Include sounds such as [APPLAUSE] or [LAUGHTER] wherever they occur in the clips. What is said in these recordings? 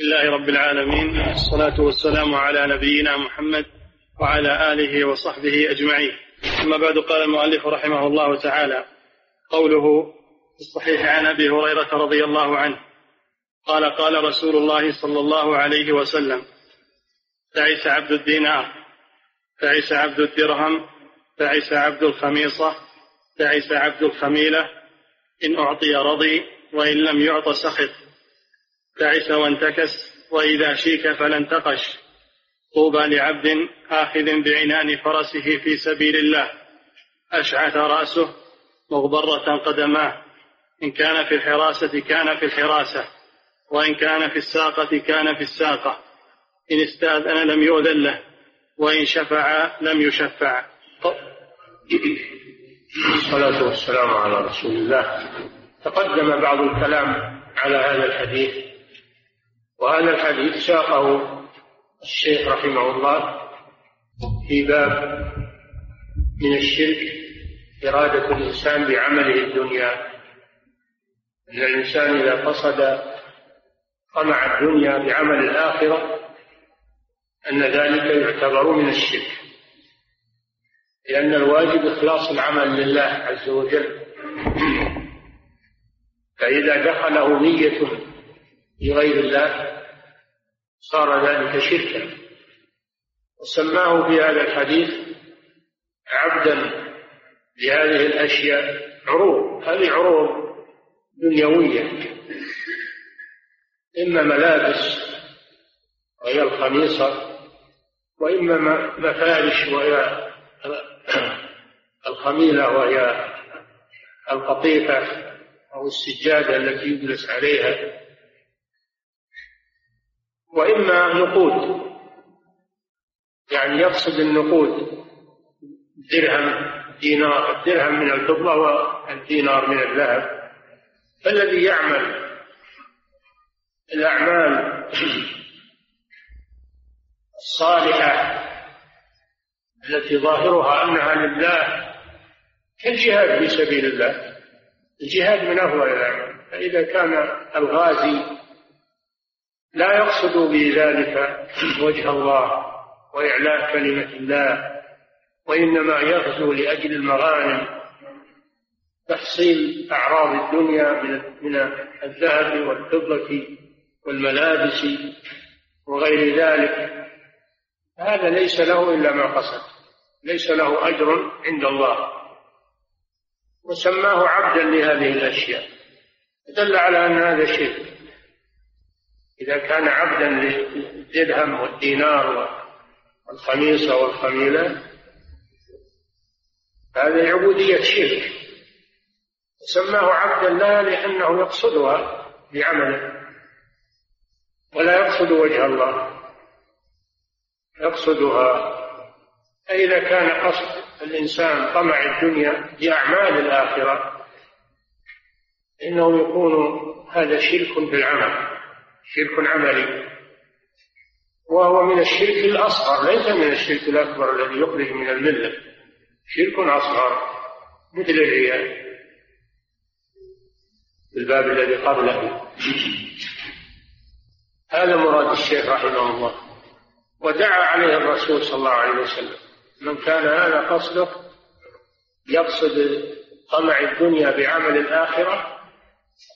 لله رب العالمين الصلاة والسلام على نبينا محمد وعلى آله وصحبه أجمعين. أما بعد قال المؤلف رحمه الله تعالى قوله في الصحيح عن أبي هريرة رضي الله عنه قال قال رسول الله صلى الله عليه وسلم تعس عبد الدينار تعس عبد الدرهم تعس عبد الخميصة تعس عبد الخميلة إن أعطي رضي وإن لم يعط سخط. تعس وانتكس وإذا شيك فلا انتقش طوبى لعبد آخذ بعنان فرسه في سبيل الله. أشعث رأسه مغبرة قدماه. إن كان في الحراسة كان في الحراسة وإن كان في الساقة كان في الساقة. إن استأذن لم يؤذن له وإن شفع لم يشفع. الصلاة والسلام على رسول الله. تقدم بعض الكلام على هذا الحديث وهذا الحديث ساقه الشيخ رحمه الله في باب من الشرك إرادة الإنسان بعمله الدنيا أن الإنسان إذا قصد طمع الدنيا بعمل الآخرة أن ذلك يعتبر من الشرك. لأن الواجب إخلاص العمل لله عز وجل. فإذا دخله نية لغير الله صار ذلك شركا. وسماه في هذا الحديث عبدا لهذه الأشياء عروض. هذه عروض دنيوية. إما ملابس وهي الخميصة وإما مفارش وهي الخميلة وهي القطيفة أو السجادة التي يجلس عليها. وإما نقود. يعني يقصد النقود درهم دينار الدرهم من الفضة والدينار من الذهب. فالذي يعمل الأعمال الصالحة التي ظاهرها أنها لله كالجهاد في سبيل الله. الجهاد من أفضل الأعمال. فإذا كان الغازي لا يقصد بذلك وجه الله وإعلاء كلمة الله وإنما يغزو لأجل المغانم تحصيل أعراض الدنيا من الذهب والفضة والملابس وغير ذلك. هذا ليس له إلا ما قصد ليس له أجر عند الله. وسماه عبدا لهذه الأشياء. دل على أن هذا شرك. إذا كان عبدا للدرهم والدينار والخميصة والخميلة هذه عبودية شرك. سماه عبدا لها لأنه يقصدها بعمله ولا يقصد وجه الله. يقصدها فإذا كان قصد الإنسان طمع الدنيا بأعمال الآخرة إنه يكون هذا شرك في العمل شرك عملي. وهو من الشرك الأصغر ليس من الشرك الأكبر الذي يخرج من الملة. شرك أصغر. مثل الرياء في الباب الذي قبله. هذا مراد الشيخ رحمه الله. ودعا عليه الرسول صلى الله عليه وسلم. من كان هذا قصده يقصد طمع الدنيا بعمل الآخرة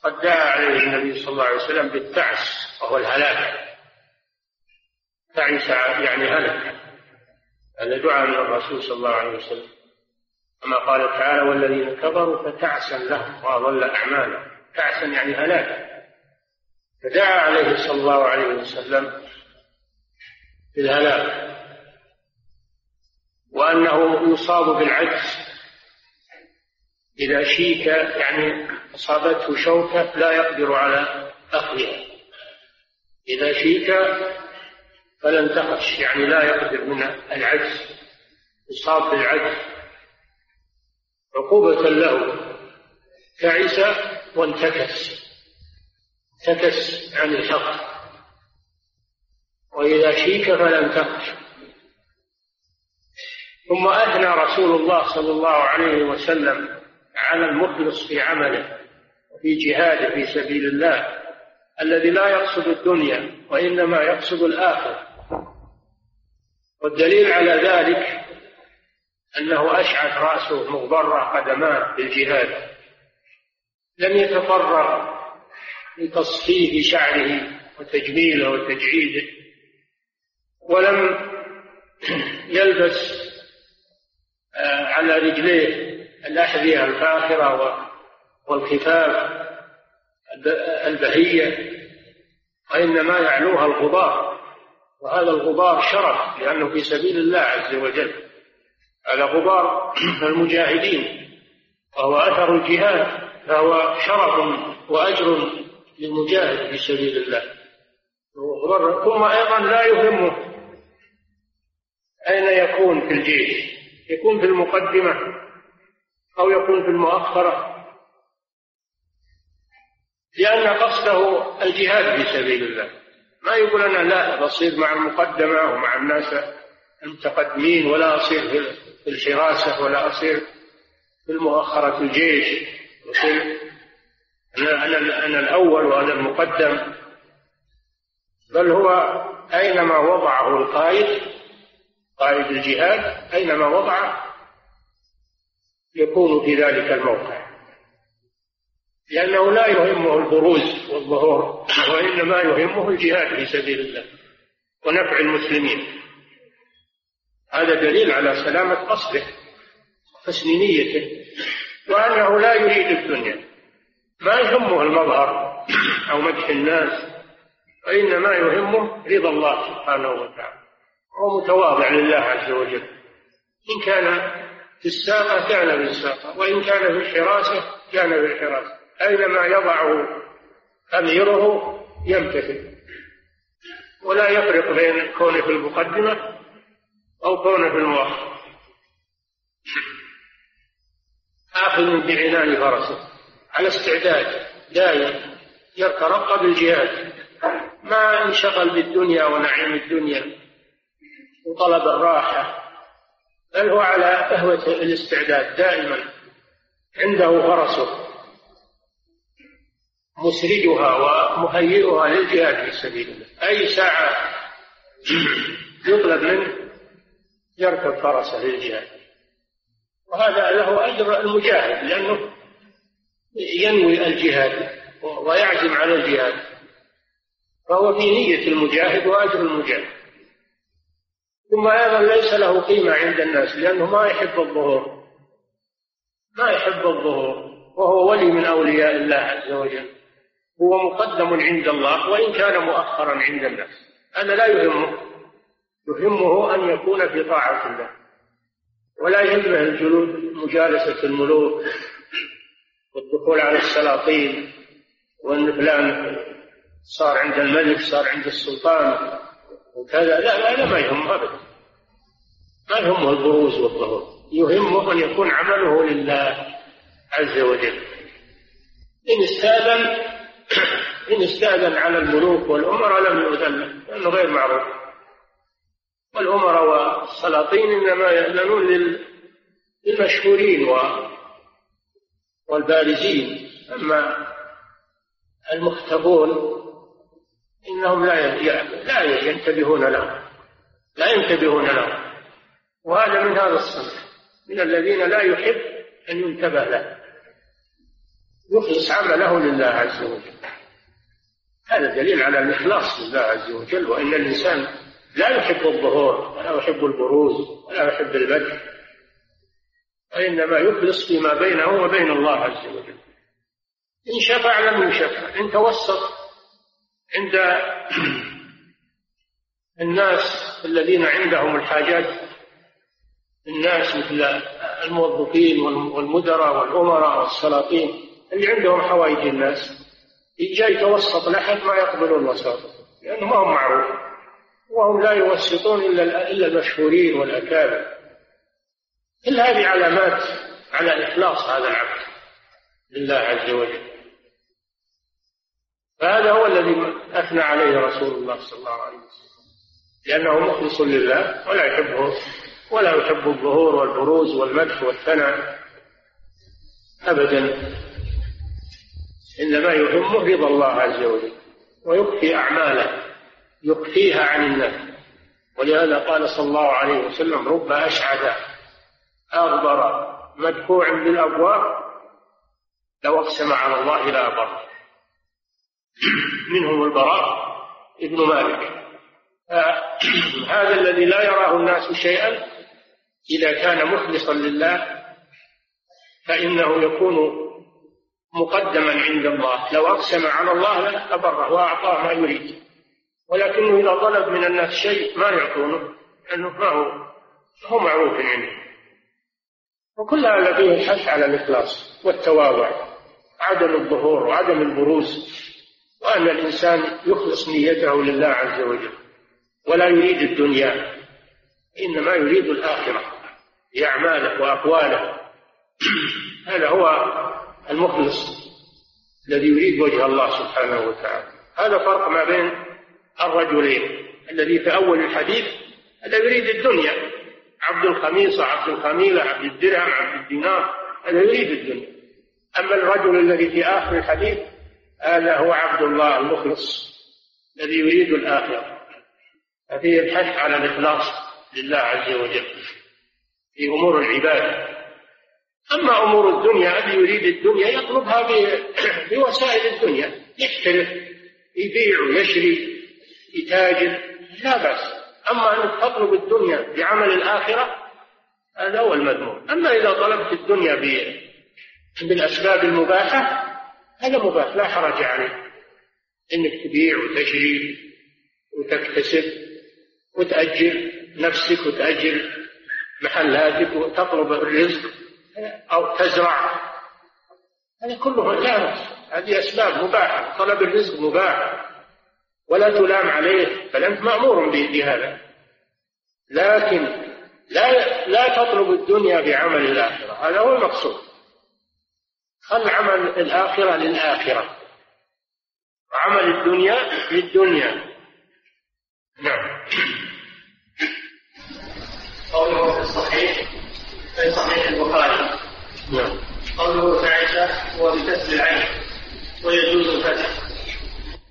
قد دعا عليه النبي صلى الله عليه وسلم بالتعس وهو الهلاك. تعس يعني هلك. هذا دعاء من الرسول صلى الله عليه وسلم. كما قال تعالى والذين كفروا فتعسا لهم وأضل أعمالهم. تعسا يعني هلاك. فدعا عليه صلى الله عليه وسلم بالهلاك. وأنه يصاب بالعجز. إذا شيك يعني أصابته شوكة لا يقدر على أخذها. إذا شيك فلا انتقش يعني لا يقدر من العجز يصاب بالعجز. عقوبة له. تعس وانتكس. انتكس عن الحق. وإذا شيك فلا انتقش ثم أثنى رسول الله صلى الله عليه وسلم على المخلص في عمله وفي جهاده في سبيل الله الذي لا يقصد الدنيا وإنما يقصد الآخرة. والدليل على ذلك أنه أشعث رأسه مغبرة قدماه بالجهاد لم يتفرغ لتصفيف شعره وتجميله وتجعيده ولم يلبس آه، على رجليه الأحذية الفاخرة والخفاف البهية وإنما يعلوها الغبار. وهذا الغبار شرف لأنه في سبيل الله عز وجل. هذا غبار [CLEARS THROAT] المجاهدين وهو أثر الجهاد فهو شرف وأجر للمجاهد في سبيل الله. ثم أيضا لا يهمه أين يكون في الجيش. يكون في المقدمة. أو يكون في المؤخرة لأن قصده الجهاد في سبيل الله. ما يقول أنا لا بصير مع المقدمة ومع الناس المتقدمين ولا أصير في الحراسة ولا أصير في المؤخرة الجيش. أصير أنا, أنا, أنا الأول وأنا المقدم. بل هو أينما وضعه القائد قائد الجهاد أينما وضعه يكون في ذلك الموقع. لأنه لا يهمه البروز والظهور وإنما يهمه الجهاد في سبيل الله ونفع المسلمين. هذا دليل على سلامة قصده وحسن نيته وأنه لا يريد الدنيا. ما يهمه المظهر أو مدح الناس وإنما يهمه رضا الله سبحانه وتعالى. هو متواضع لله عز وجل. إن كان في الساقة كان في الساقة وإن كان في الحراسة كان في الحراسة أينما يضعه أميره يمتثل. ولا يفرق بين كونه في المقدمة أو كونه في المؤخر آخذ بعنان فرسه. على استعداد دائم يترقب الجهاد. ما انشغل بالدنيا ونعيم الدنيا. وطلب الراحة. بل هو على قهوة الاستعداد دائما عنده فرسه مسرجها ومهيئها للجهاد في سبيل الله. أي ساعة يطلب منه يركب فرسه للجهاد. وهذا له أجر المجاهد لأنه ينوي الجهاد ويعزم على الجهاد. فهو في نية المجاهد وأجر المجاهد. ثم أيضا ليس له قيمة عند الناس لأنه ما يحب الظهور. ما يحب الظهور. وهو ولي من أولياء الله عز وجل. هو مقدم عند الله وإن كان مؤخرا عند الناس. هذا لا يهمه. يهمه أن يكون في طاعة الله. ولا يهمه الجلود مجالسة الملوك والدخول على السلاطين وأن فلان صار عند الملك صار عند السلطان. وكذا. لا لا ما يهمه أبدا ما يهمه البروز والظهور. يهمه أن يكون عمله لله عز وجل. إن استاذن إن استأذن على الملوك والأمراء لم يؤذن لأنه غير معروف. والأمراء والسلاطين إنما يأذنون للمشهورين والبارزين. أما المختبون إنهم لا لا ينتبهون لهم لا ينتبهون لهم وهذا من هذا الصنف. من الذين لا يحب أن ينتبه له. يخلص عمله لله عز وجل. هذا دليل على الإخلاص لله عز وجل وأن الإنسان لا يحب الظهور ولا يحب البروز ولا يحب البدء. وإنما يخلص فيما بينه وبين الله عز وجل. إن شفع لم يشفع. إن توسط عند الناس الذين عندهم الحاجات الناس مثل الموظفين والمدراء والأمراء والسلاطين اللي عندهم حوائج الناس جاي يتوسط لحد ما يقبل الوساطة لأنه ما هم معروف وهم لا يوسطون إلا إلا المشهورين والأكابر. كل هذه علامات على إخلاص هذا العبد لله عز وجل. فهذا هو الذي أثنى عليه رسول الله صلى الله عليه وسلم. لأنه مخلص لله ولا يحبه ولا يحب الظهور والبروز والمدح والثناء. أبدا. إنما يهمه رضا الله عز وجل ويخفي أعماله يخفيها عن الناس ولهذا قال صلى الله عليه وسلم رب أشعث أغبر مدفوع بالأبواب لو أقسم على الله لا أبر [CLEARS THROAT] منهم البراء ابن مالك. [CLEARS THROAT] هذا الذي لا يراه الناس شيئا إذا كان مخلصا لله فإنه يكون مقدما عند الله. لو أقسم على الله لأبره وأعطاه ما يريد. ولكنه إذا طلب من الناس شيء ما يعطونه لأنه ما هو هو معروف عنده وكل هذا فيه الحث على الإخلاص والتواضع عدم الظهور وعدم البروز. وأن الإنسان يخلص نيته لله عز وجل ولا يريد الدنيا إنما يريد الآخرة بأعماله وأقواله. [CLEARS THROAT] هذا هو المخلص الذي يريد وجه الله سبحانه وتعالى. هذا فرق ما بين الرجلين الذي في أول الحديث هذا يريد الدنيا عبد الخميصة عبد الخميلة عبد الدرهم عبد الدينار هذا يريد الدنيا. أما الرجل الذي في آخر الحديث هذا هو عبد الله المخلص الذي يريد الآخرة. ففيه الحث على الإخلاص لله عز وجل في أمور العبادة أما أمور الدنيا الذي يريد الدنيا يطلبها [COUGHS] بوسائل الدنيا. يحترف يبيع ويشري يتاجر لا بأس. أما أنك تطلب الدنيا بعمل الآخرة هذا هو المذموم. أما إذا طلبت الدنيا بالأسباب المباحة هذا مباح لا حرج عليه إنك تبيع وتشري وتكتسب وتأجر نفسك وتأجر محلاتك وتطلب الرزق أو تزرع. هذا كله لا هذه أسباب مباحة. طلب الرزق مباح. ولا تلام عليه. بل أنت مأمور بهذا. لكن لا لا تطلب الدنيا بعمل الآخرة. هذا هو المقصود. خل عمل الآخرة للآخرة. وعمل الدنيا للدنيا. نعم. قوله في الصحيح في صحيح البخاري. نعم. قوله تعس هو بكسر العين ويجوز الفتح.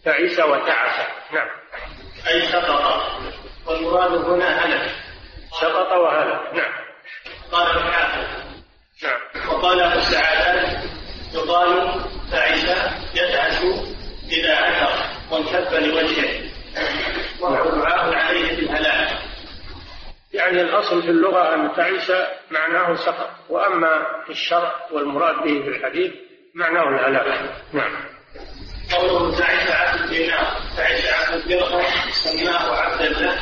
تعس وتعس نعم. أي سقط والمراد هنا هلك. سقط وهلك. نعم. قال الحافظ. نعم. وقال أبو السعادات يقال تعس يتعس إذا أثر وانكب لوجهه. وهو دعاء عليه بالهلاك يعني الأصل في اللغة أن تعيس معناه سقط. وأما في الشرع والمراد به في الحديث معناه الهلاك. نعم. قوله تعس عبد الدينار تعس عبد الدرهم سماه عبدا له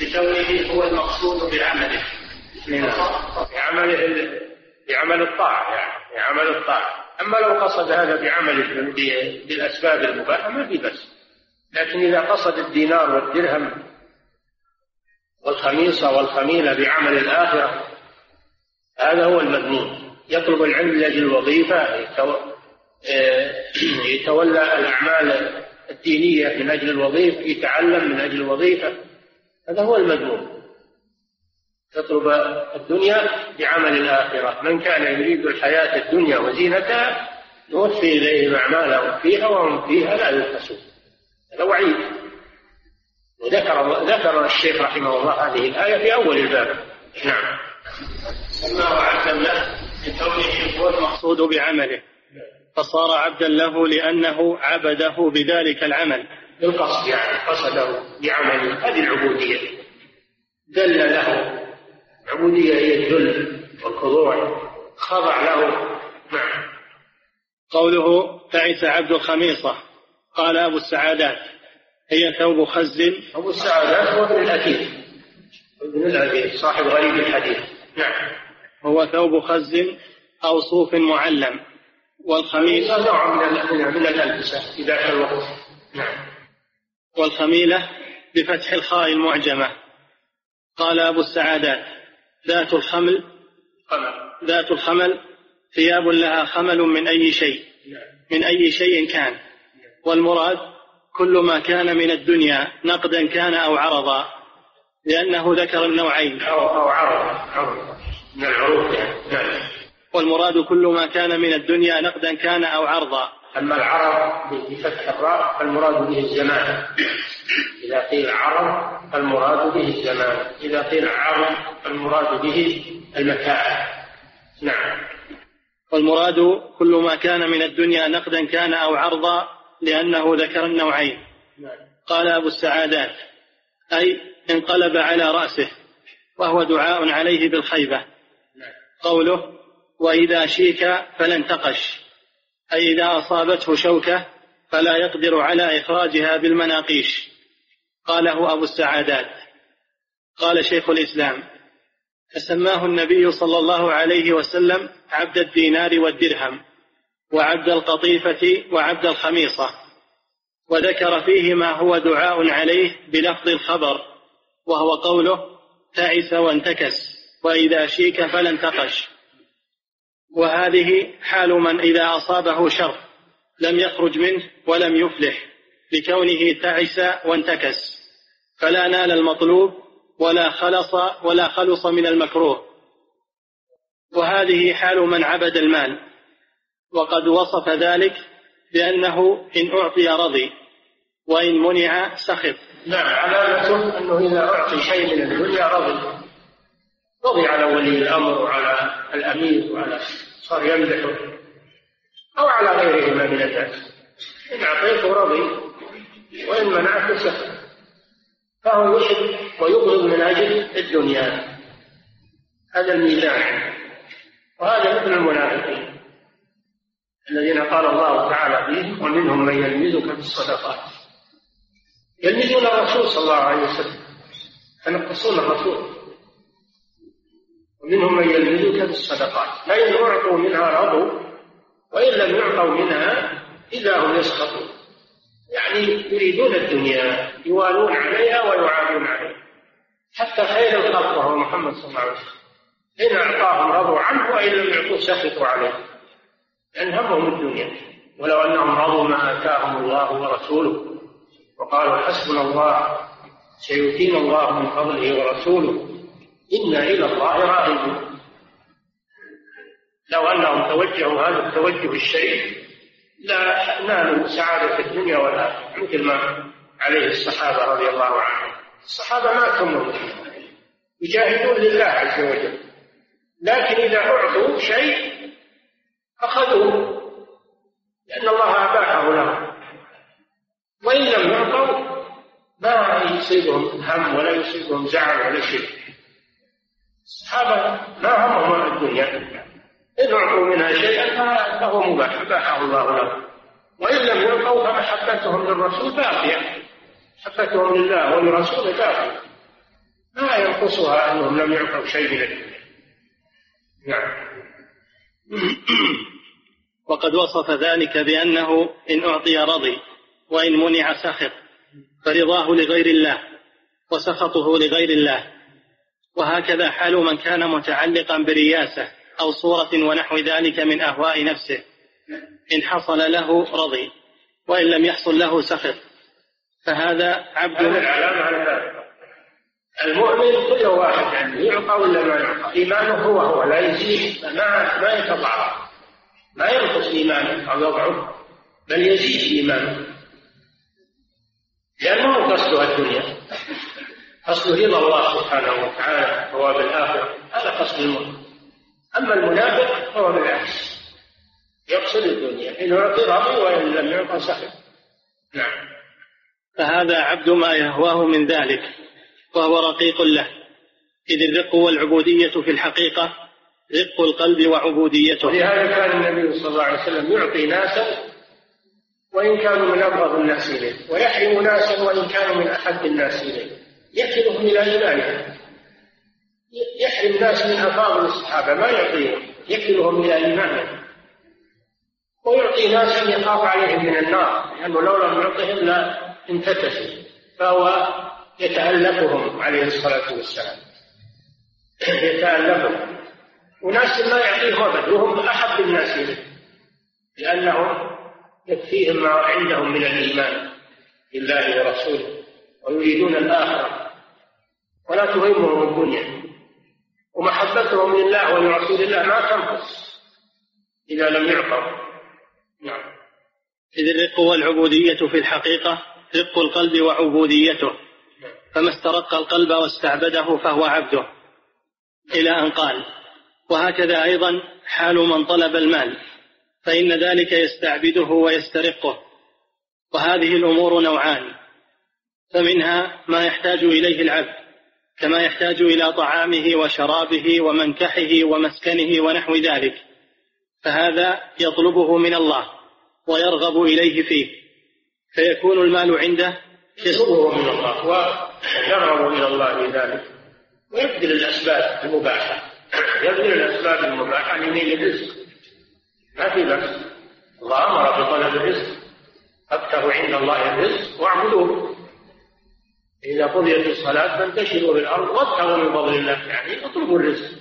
لكونه هو المقصود بعمله. بعمله بعمل الطاعة يعني بعمل الطاعة. أما لو قصد هذا بعمل بالأسباب المباحة ما في بس لكن إذا قصد الدينار والدرهم والخميصة والخميلة بعمل الآخرة هذا هو المذموم. يطلب العلم لأجل الوظيفة آه، [CLEARS THROAT] يتولى الأعمال الدينية من أجل الوظيفة يتعلم من أجل الوظيفة. هذا هو المذموم. يطلب الدنيا بعمل الآخرة. من كان يريد الحياة الدنيا وزينتها نوفي إليهم أعمالهم فيها وهم فيها لا يبخسون هذا وعيد. وذكر ذكر الشيخ رحمه الله هذه الآية في أول الباب. نعم. سماه عبدا له لكونه هو المقصود بعمله. فصار عبدا له لأنه عبده بذلك العمل. بالقصد يعني قصده بعمله هذه العبودية. دل له العبودية هي الذل والخضوع. خضع له. نعم. قوله تعس عبد الخميصة. قال أبو السعادات. هي ثوب خز أبو السعادات هو ابن الأثير ابن الأثير صاحب غريب الحديث. نعم. هو ثوب خز أو صوف معلم. والخميلة نوع من من الألبسة في ذاك الوقت نعم. والخميلة بفتح الخاء المعجمة. قال أبو السعادات. ذات الخمل ذات الخمل ثياب لها خمل من أي شيء من أي شيء كان. والمراد كل ما كان من الدنيا نقدا كان أو عرضا لأنه ذكر النوعين. أو أو عرض من العروض يعني. والمراد كل ما كان من الدنيا نقدا كان أو عرضا. أما العرض بفتح الراء فالمراد به الزمان إذا قيل عرض فالمراد به الزمان إذا قيل عرض فالمراد به المتاع. نعم. والمراد كل ما كان من الدنيا نقدا كان أو عرضا لأنه ذكر النوعين. نعم. قال أبو السعادات أي انقلب على رأسه وهو دعاء عليه بالخيبة. نعم. قوله وإذا شيك فلن تقش. أي إذا أصابته شوكة فلا يقدر على إخراجها بالمناقيش. قاله أبو السعادات. قال شيخ الإسلام فسماه النبي صلى الله عليه وسلم عبد الدينار والدرهم وعبد القطيفة وعبد الخميصة وذكر فيه ما هو دعاء عليه بلفظ الخبر وهو قوله تعس وانتكس وإذا شيك فلا انتقش. وهذه حال من إذا أصابه شر لم يخرج منه ولم يفلح لكونه تعس وانتكس فلا نال المطلوب ولا خلص ولا خلص من المكروه. وهذه حال من عبد المال. وقد وصف ذلك بأنه إن أعطي رضي وإن منع سخط. نعم علامته أنه إذا أعطي شيء من الدنيا رضي. رضي على ولي الأمر وعلى الأمير وعلى صار يمدحه أو على غيرهما من الناس إن أعطيته رضي وإن منعته سخط. فهو يحب ويبغض من أجل الدنيا. هذا الميزان. وهذا مثل المنافقين. الذين قال الله تعالى فيهم ومنهم من يلمزك في الصدقات. يلمزون الرسول صلى الله عليه وسلم. فنقصون الرسول. ومنهم من يلمزك في الصدقات فإن أعطوا منها رضوا وإن لم يعطوا منها إذا هم يسخطون. يعني يريدون الدنيا يوالون عليها ويعادون عليها. حتى خير الخلق وهو محمد صلى الله عليه وسلم. إن أعطاهم رضوا عنه وإن لم يعطوه سخطوا عليه. لأن همهم الدنيا. ولو أنهم رضوا ما آتاهم الله ورسوله. وقالوا حسبنا الله سيؤتينا الله من فضله ورسوله. إنا إلى الله راغبون لو أنهم توجهوا هذا التوجه الشريف لا نالوا سعادة الدنيا والآخرة مثل ما عليه الصحابة رضي الله عنهم. الصحابة ما تموا يجاهدون لله عز وجل. لكن إذا أعطوا شيء أخذوه لأن الله أباحه لهم وإن لم يعطوا ما يصيبهم هم ولا يصيبهم زعل ولا شيء. الصحابة ما همهم الدنيا. إن أعطوا منها شيئا فهو مباح. أباحه الله لهم. وإن لم يعطوا فمحبتهم للرسول باقية محبتهم لله ولرسوله باقية ما ينقصها أنهم لم يعطوا شيء من الدنيا. نعم. [CLEARS THROAT] وقد وصف ذلك بأنه إن أعطي رضي وإن منع سخط فرضاه لغير الله وسخطه لغير الله. وهكذا حال من كان متعلقا برياسة أو صورة ونحو ذلك من أهواء نفسه إن حصل له رضي وإن لم يحصل له سخط. فهذا عبد العلامة على ذلك. المؤمن كل واحد يعني يعطى ولا ما يعطى؟ إيمانه هو هو لا يزيد ما ما يتضاعف ما ينقص إيمانه أو يضعف بل يزيد إيمانه. لأنه قصده الدنيا. قصده رضا الله سبحانه وتعالى ثواب الآخرة هذا قصد المؤمن. أما المنافق فهو بالعكس. يقصد الدنيا إن أعطي رضي وإن لم يعطى سخط نعم. فهذا عبد ما يهواه من ذلك وهو رقيق له. إذ الرق والعبودية في الحقيقة رق القلب وعبوديته. لهذا كان النبي صلى الله عليه وسلم يعطي ناسا وإن كانوا من أبغض الناس إليه ويحرم ناسا وإن كانوا من أحب الناس إليه. يكلهم إلى إيمانهم يحرم ناس من أفاضل الصحابة ما يعطيهم يكلهم إلى إيمانهم ويعطي ناسا يخاف عليهم من النار لأنه لو لم يعطهم لا انفتشوا فهو يتألفهم عليه الصلاة والسلام. [CLEARS THROAT] يتألفهم وناس ما يعطيهم أبد وهم أحب الناس إليه لأنهم يكفيهم ما عندهم من الإيمان بالله ورسوله. ويريدون الآخرة. ولا تهمهم الدنيا. ومحبتهم لله ولرسول الله ما تنقص إذا لم يعطوا نعم. إذ الرق والعبودية في الحقيقة رق القلب وعبوديته. فما استرق القلب واستعبده فهو عبده. إلى أن قال وهكذا أيضا حال من طلب المال فإن ذلك يستعبده ويسترقه. وهذه الأمور نوعان فمنها ما يحتاج إليه العبد كما يحتاج إلى طعامه وشرابه ومنكحه ومسكنه ونحو ذلك فهذا يطلبه من الله ويرغب إليه فيه فيكون المال عنده يطلبه من الله ويرغب إلى الله ذلك ويبذل الأسباب المباحة يبذل الأسباب المباحة لنيل الرزق. ما في بأس الله أمر بطلب الرزق أبتغوا عند الله الرزق واعبدوه. إذا قضيت الصلاة فانتشروا في الأرض وابتغوا من فضل الله يعني اطلبوا الرزق.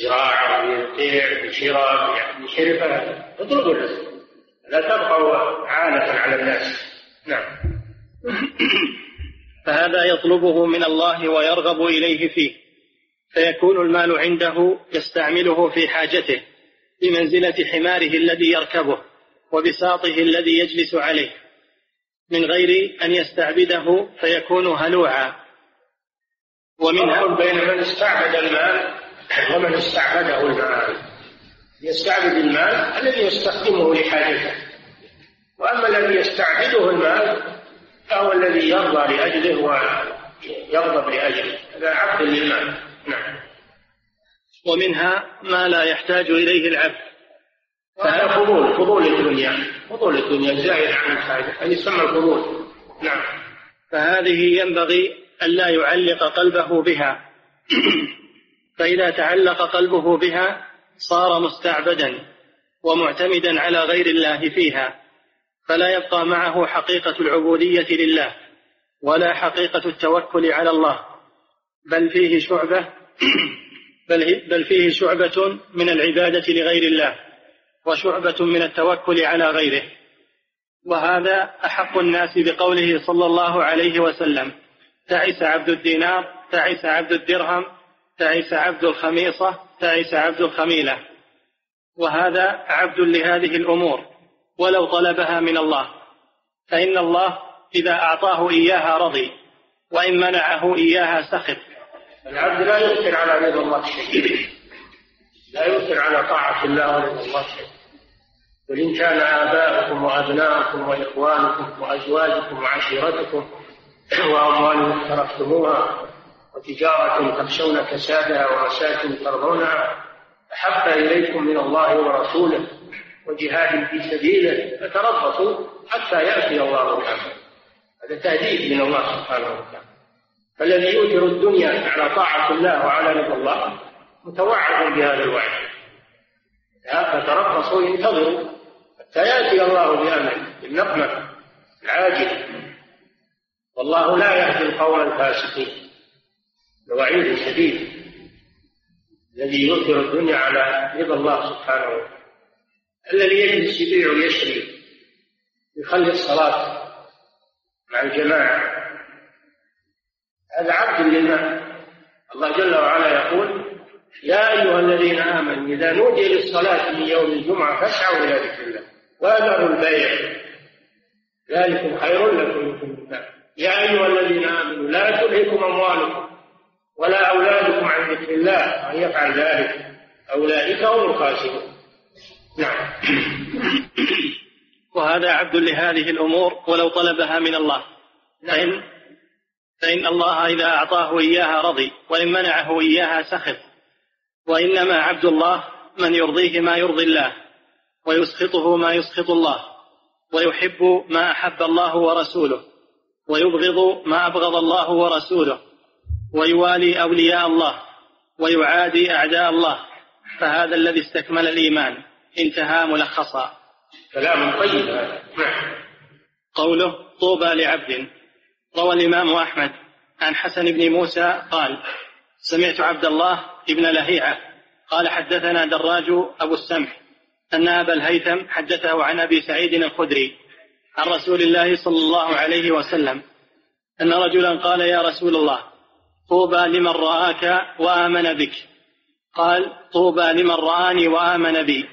زراعة بيع بشراء يعني بحرفة اطلبوا الرزق. لا تبقوا عالة على الناس. نعم. [COUGHS] فهذا يطلبه من الله ويرغب إليه فيه. فيكون المال عنده يستعمله في حاجته بمنزلة حماره الذي يركبه وبساطه الذي يجلس عليه. من غير أن يستعبده فيكون هلوعا. ومنها بين من استعبد المال ومن استعبده المال. يستعبد المال الذي يستخدمه لحاجته. وأما الذي يستعبده المال فهو الذي يرضى لأجله ويغضب لأجله. هذا عبد للمال. نعم. ومنها ما لا يحتاج إليه العبد. فهذا فضول فضول الدنيا فضول الدنيا زائد عن الحاجة هذه يسمى الفضول. نعم. فهذه ينبغي ألا يعلق قلبه بها. [CLEARS THROAT] فإذا تعلق قلبه بها صار مستعبدا ومعتمدا على غير الله فيها فلا يبقى معه حقيقة العبودية لله ولا حقيقة التوكل على الله. بل فيه شعبة [CLEARS THROAT] بل, بل فيه شعبة من العبادة لغير الله. وشعبة من التوكل على غيره. وهذا أحق الناس بقوله صلى الله عليه وسلم تعس عبد الدينار تعس عبد الدرهم تعس عبد الخميصة تعس عبد الخميلة. وهذا عبد لهذه الأمور ولو طلبها من الله. فإن الله إذا أعطاه إياها رضي وإن منعه إياها سخط. العبد لا يؤثر على رضا الله لا يؤثر على طاعة الله ورضا الله شيء. قل إن كان آباؤكم وأبناؤكم وإخوانكم وأزواجكم وعشيرتكم وأموال اقترفتموها وتجارة تخشون كسادها ومساكن ترضونها أحب إليكم من الله ورسوله وجهاد في سبيله فتربصوا حتى يأتي الله بأمره هذا تهديد من الله سبحانه وتعالى. فالذي يؤثر الدنيا على طاعة الله وعلى رضا الله متوعد بهذا الوعد. فتربصوا انتظروا حتى يأتي الله بأمره بالنقمة العاجل. والله لا يهدي القوم الفاسقين. وعيد شديد الذي يؤثر الدنيا على رضا الله سبحانه وتعالى. الذي يجلس يبيع ويشري يخلي الصلاة مع الجماعة. هذا عبد لله. الله جل وعلا يقول يا أيها الذين آمنوا إذا نودي للصلاة من يوم الجمعة فاسعوا إلى ذكر الله وأذروا البيع. ذلكم خير لكم إن يا أيها الذين آمنوا لا تلهكم أموالكم ولا أولادكم عن ذكر الله من يفعل ذلك أولئك هم الخاسرون. نعم. [COUGHS] وهذا عبد لهذه الأمور ولو طلبها من الله. فإن فإن الله إذا أعطاه إياها رضي وإن منعه إياها سخط. وإنما عبد الله من يرضيه ما يرضي الله ويسخطه ما يسخط الله ويحب ما أحب الله ورسوله ويبغض ما أبغض الله ورسوله ويوالي أولياء الله ويعادي أعداء الله فهذا الذي استكمل الإيمان انتهى ملخصا كلام طيب نعم. قوله طوبى لعبد روى الإمام أحمد عن حسن بن موسى قال سمعت عبد الله بن لهيعة قال حدثنا دراج أبو السمح أن أبا الهيثم حدثه عن أبي سعيد الخدري عن رسول الله صلى الله عليه وسلم أن رجلا قال يا رسول الله طوبى لمن رآك وآمن بك. قال طوبى لمن رآني وآمن بي.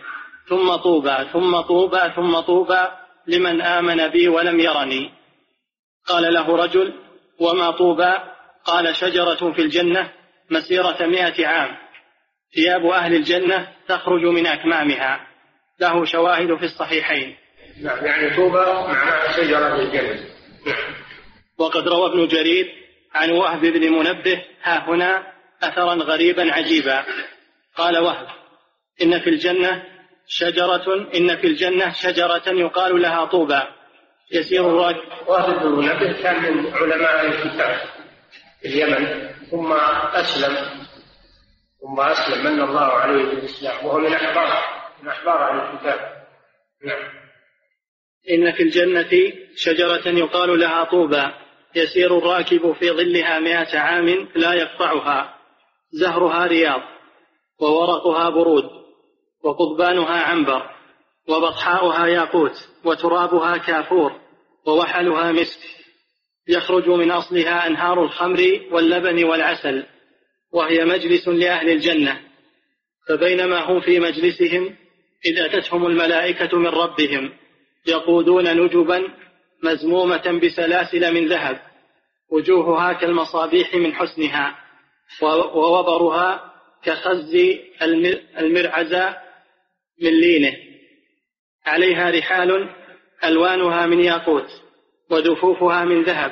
ثم طوبى ثم طوبى ثم طوبى لمن آمن بي ولم يرني. قال له رجل وما طوبى؟ قال شجرة في الجنة مسيرة مائة عام. ثياب أهل الجنة تخرج من أكمامها. له شواهد في الصحيحين. نعم يعني طوبى معناها شجرة الجنة. نعم. وقد روى ابن جرير عن وهب بن منبه ها هنا أثرا غريبا عجيبا. قال وهب إن في الجنة شجرة إن في الجنة شجرة يقال لها طوبى. يسير الراكب وهب بن منبه كان من علماء الكتاب في اليمن. ثم أسلم ثم أسلم من الله عليه بالإسلام وهو من أحبار من أحبار أهل الكتاب. نعم. إن في الجنة شجرة يقال لها طوبى يسير الراكب في ظلها مائة عام لا يقطعها. زهرها رياض وورقها برود وقضبانها عنبر وبطحاؤها ياقوت وترابها كافور ووحلها مسك. يخرج من أصلها أنهار الخمر واللبن والعسل وهي مجلس لأهل الجنة. فبينما هم في مجلسهم إذ أتتهم الملائكة من ربهم يقودون نجبا مزمومة بسلاسل من ذهب وجوهها كالمصابيح من حسنها ووبرها كخز المرعزة من لينه. عليها رحال ألوانها من ياقوت. ودفوفها من ذهب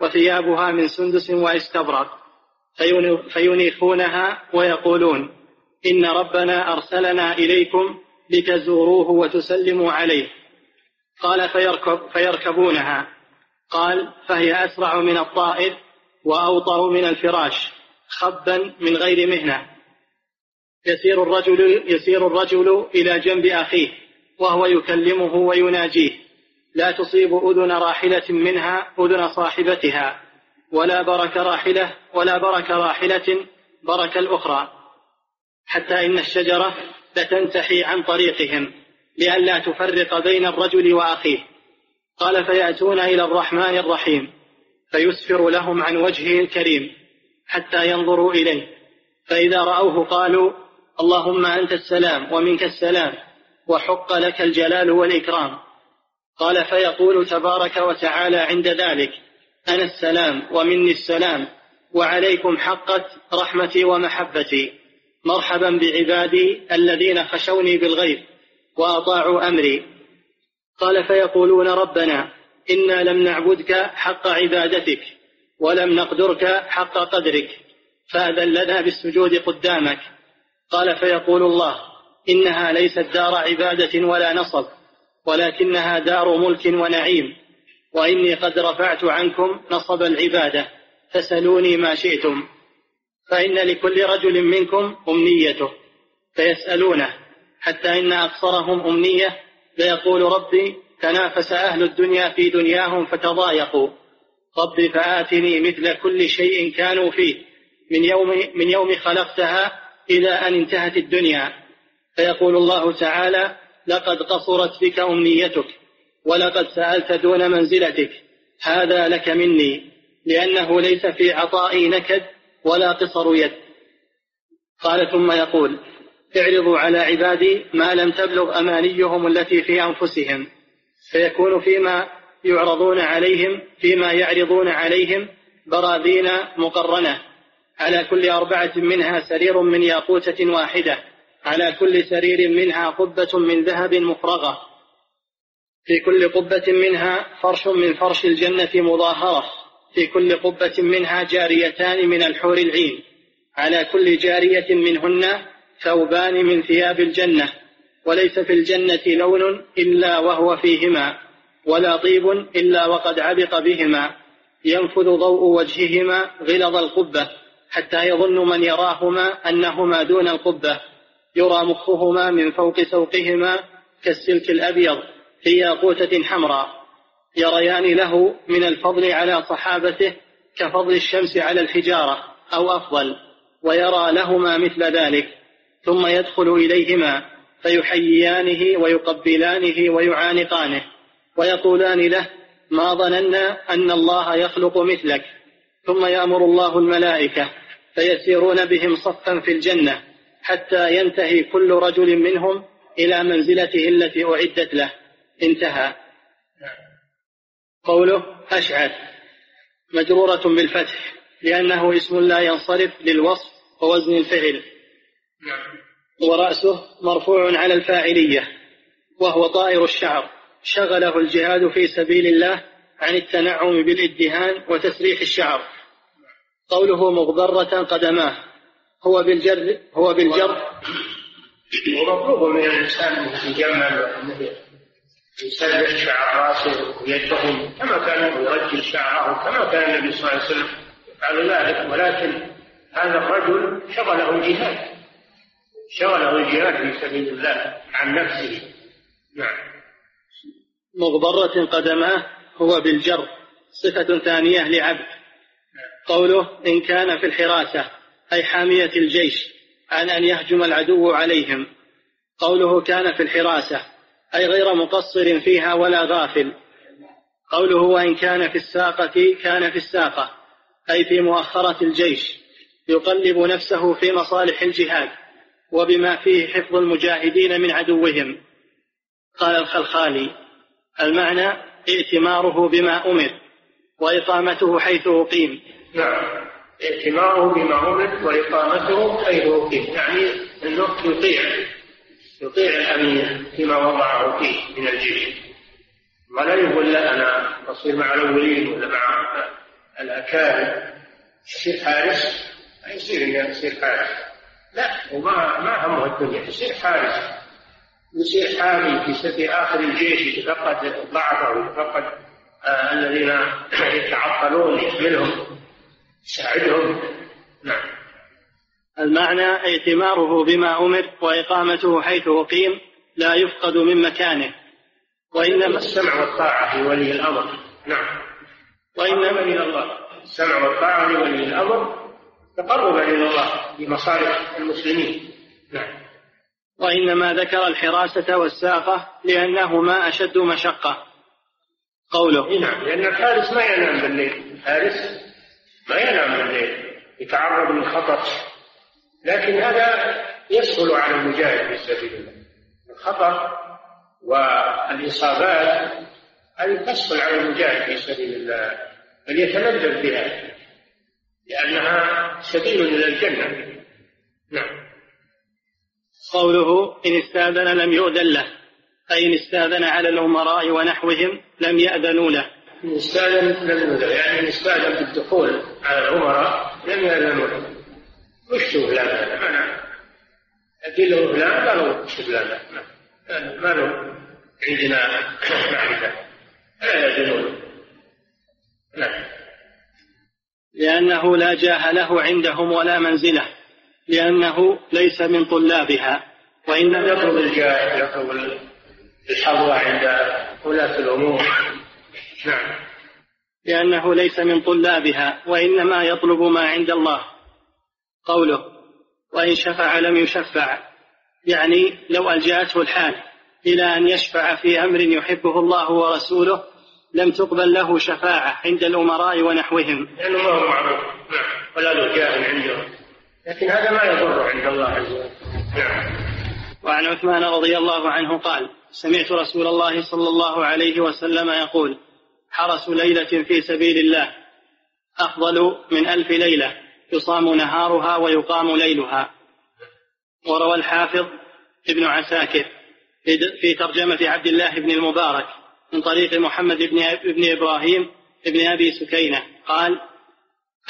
وثيابها من سندس واستبرق. فينيخونها ويقولون إن ربنا أرسلنا إليكم لتزوروه وتسلموا عليه. قال فيركب فيركبونها. قال فهي أسرع من الطائر وأوطر من الفراش خبا من غير مهنة. يسير الرجل يسير الرجل إلى جنب أخيه وهو يكلمه ويناجيه. لا تصيب أذن راحلة منها أذن صاحبتها ولا برك راحلة ولا برك راحلة برك الأخرى. حتى إن الشجرة لتنتحي عن طريقهم لئلا تفرق بين الرجل وأخيه. قال فيأتون إلى الرحمن الرحيم فيسفر لهم عن وجهه الكريم حتى ينظروا إليه. فإذا رأوه قالوا اللهم أنت السلام ومنك السلام وحق لك الجلال والإكرام. قال فيقول تبارك وتعالى عند ذلك أنا السلام ومني السلام وعليكم حقت رحمتي ومحبتي. مرحبا بعبادي الذين خشوني بالغيب وأطاعوا أمري. قال فيقولون ربنا إنا لم نعبدك حق عبادتك ولم نقدرك حق قدرك فأذن لنا بالسجود قدامك. قال فيقول الله إنها ليست دار عبادة ولا نصب. ولكنها دار ملك ونعيم. وإني قد رفعت عنكم نصب العبادة. فسلوني ما شئتم. فإن لكل رجل منكم أمنيته. فيسألونه. حتى إن أقصرهم أمنية ليقول ربي تنافس أهل الدنيا في دنياهم فتضايقوا. رب فآتني مثل كل شيء كانوا فيه. من يوم من يوم خلقتها إلى أن انتهت الدنيا. فيقول الله تعالى لقد قصرت بك أمنيتك ولقد سألت دون منزلتك. هذا لك مني لأنه ليس في عطائي نكد ولا قصر يد. قال ثم يقول اعرضوا على عبادي ما لم تبلغ أمانيهم التي في أنفسهم. فيكون فيما يعرضون عليهم فيما يعرضون عليهم براذين مقرنة. على كل أربعة منها سرير من ياقوتة واحدة. على كل سرير منها قبة من ذهب مفرغة. في كل قبة منها فرش من فرش الجنة مظاهرة. في كل قبة منها جاريتان من الحور العين. على كل جارية منهن ثوبان من ثياب الجنة. وليس في الجنة لون إلا وهو فيهما ولا طيب إلا وقد عبق بهما. ينفذ ضوء وجههما غلظ القبة حتى يظن من يراهما أنهما دون القبة. يرى مخهما من فوق سوقهما كالسلك الأبيض في ياقوتة حمراء يريان له من الفضل على صحابته كفضل الشمس على الحجارة أو أفضل ويرى لهما مثل ذلك ثم يدخل إليهما فيحييانه ويقبلانه ويعانقانه ويقولان له ما ظننا أن الله يخلق مثلك. ثم يأمر الله الملائكة فيسيرون بهم صفا في الجنة حتى ينتهي كل رجل منهم إلى منزلته التي أعدت له. انتهى. قوله أشعث. مجرورة بالفتح لأنه اسم لا ينصرف للوصف ووزن الفعل. ورأسه مرفوع على الفاعلية وهو طائر الشعر. شغله الجهاد في سبيل الله عن التنعم بالإدهان وتسريح الشعر. قوله مغبرة قدماه. هو بالجر هو بالجر ومطلوب من الإنسان انه يجمل وانه يسرح شعر راسه ويدهن كما كان يرجل شعره كما كان النبي صلى الله عليه وسلم يفعل ذلك. ولكن هذا الرجل شغله الجهاد شغله الجهاد في سبيل الله عن نفسه. نعم. مغبرة قدماه هو بالجر صفة ثانية لعبد. قوله إن كان في الحراسة. أي حامية الجيش عن أن يهجم العدو عليهم. قوله كان في الحراسة أي غير مقصر فيها ولا غافل. قوله وإن كان في الساقة كان في الساقة أي في مؤخرة الجيش يقلب نفسه في مصالح الجهاد وبما فيه حفظ المجاهدين من عدوهم. قال الخلخالي المعنى ائتماره بما أمر وإقامته حيث أقيم. نعم. ائتماره بما أمر وإقامته حيث أقيم يعني أنه يطيع يطيع الأمير فيما وضعه فيه من الجيش. ولا يقول لا أنا أصير مع الأولين ولا مع الأكابر. يصير حارس؟ ما يصير إني أصير حارس. لا وما ما همه الدنيا يصير حارس. يصير حامي في في آخر الجيش يتفقد ضعفه ويتفقد آه الذين يتعطلون يحملهم يساعدهم نعم. المعنى ائتماره بما أمر وإقامته حيث أقيم لا يفقد من مكانه. وإنما السمع والطاعة لولي الأمر. نعم. وإنما إلى الله. السمع والطاعة لولي الأمر. تقربا إلى الله بمصالح المسلمين. نعم. وإنما ذكر الحراسة والساقة لأنهما أشد مشقة. قوله. نعم. لأن الحارس ما ينام بالليل. الحارس ما ينام بالليل يتعرض للخطر. لكن هذا يسهل على المجاهد في سبيل الله. الخطر والإصابات هذه تسهل على المجاهد في سبيل الله بل يتلذذ بها لأنها سبيل إلى الجنة. نعم. قوله إن استأذن لم يؤذن له. أي إن استأذن على الأمراء ونحوهم لم يأذنوا له. إن استاذن لم يؤذن يعني إن استاذن بالدخول على الأمراء لم يأذنوا له وش فلان؟ هذا ما نعرف. أقول له فلان قالوا وش فلان. ما له عندنا معرفة. لا يأذنون نعم. لأنه لا جاه له عندهم ولا منزلة. لأنه ليس من طلابها. وإنما يطلب الجاه يطلب الحظوة عند ولاة الأمور. نعم. لأنه ليس من طلابها وإنما يطلب ما عند الله. قوله وإن شفع لم يشفع يعني لو ألجأته الحال إلى أن يشفع في أمر يحبه الله ورسوله لم تقبل له شفاعة عند الأمراء ونحوهم. لأنه ما هو معروف. نعم. ولا له جاه عندهم لكن هذا ما يضر عند الله عز وجل. نعم. وعن عثمان رضي الله عنه قال سمعت رسول الله صلى الله عليه وسلم يقول حرس ليلة في سبيل الله. أفضل من ألف ليلة. يصام نهارها ويقام ليلها. وروى الحافظ ابن عساكر في ترجمة عبد الله بن المبارك من طريق محمد بن ابن إبراهيم بن أبي سكينة. قال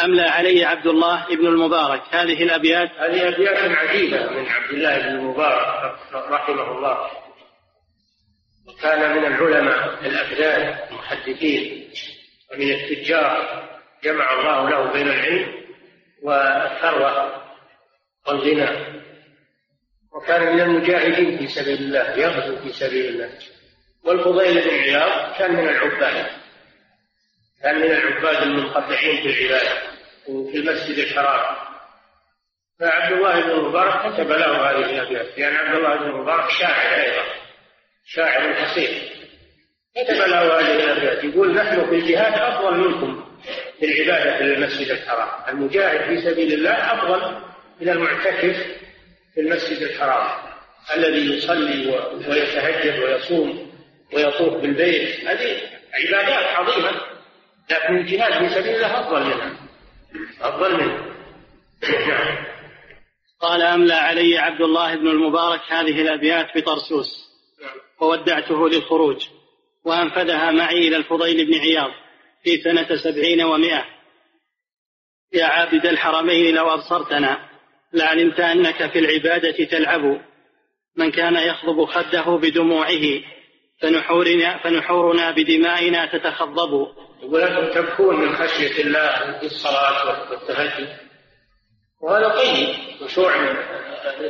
أملى علي عبد الله بن المبارك. هذه الأبيات. هذه أبيات عجيبة من عبد الله بن المبارك رحمه الله. وكان من العلماء الأفذاذ المحدثين ومن التجار جمع الله له بين العلم والثروة والغنى. وكان من المجاهدين في سبيل الله يغزو في سبيل الله. والفضيل بن عياض كان من العباد كان من العباد المنقطعين في العبادة وفي المسجد الحرام. فعبد الله بن المبارك كتب له هذه الأبيات. لأن عبد الله بن المبارك شاعر أيضا شاعر حصير. كتب له هذه الابيات يقول نحن في الجهاد أفضل منكم في العباده في المسجد الحرام. المجاهد في سبيل الله أفضل من المعتكف في المسجد الحرام. الذي يصلي ويتهجد ويصوم ويطوف بالبيت هذه عبادات عظيمة لكن الجهاد في سبيل الله أفضل منها. أفضل منها نعم [COUGHS] قال أملى علي عبد الله بن المبارك هذه الأبيات بطرسوس؟ وودعته للخروج. وأنفذها معي إلى الفضيل بن عياض في سنة سبعين ومائة يا عابد الحرمين لو أبصرتنا لعلمت أنك في العبادة تلعب. من كان يخضب خده بدموعه فنحورنا, فنحورنا بدمائنا تتخضب. أنتم تبكون من خشية الله في الصلاة والتهجد. وهذا طيب خشوع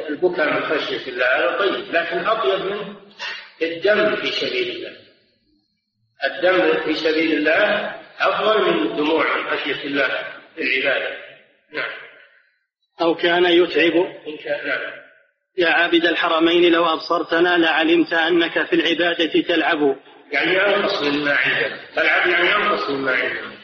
البكاء من خشية الله هذا طيب لكن أطيب من الدم في سبيل الله. الدم في سبيل الله أفضل من الدموع من خشية الله في العبادة. نعم. أو كان يتعب. إن كان نعم. يا عابد الحرمين لو أبصرتنا لعلمت أنك في العبادة تلعب. يعني أنقص مما عندك تلعب يعني أنقص مما عندك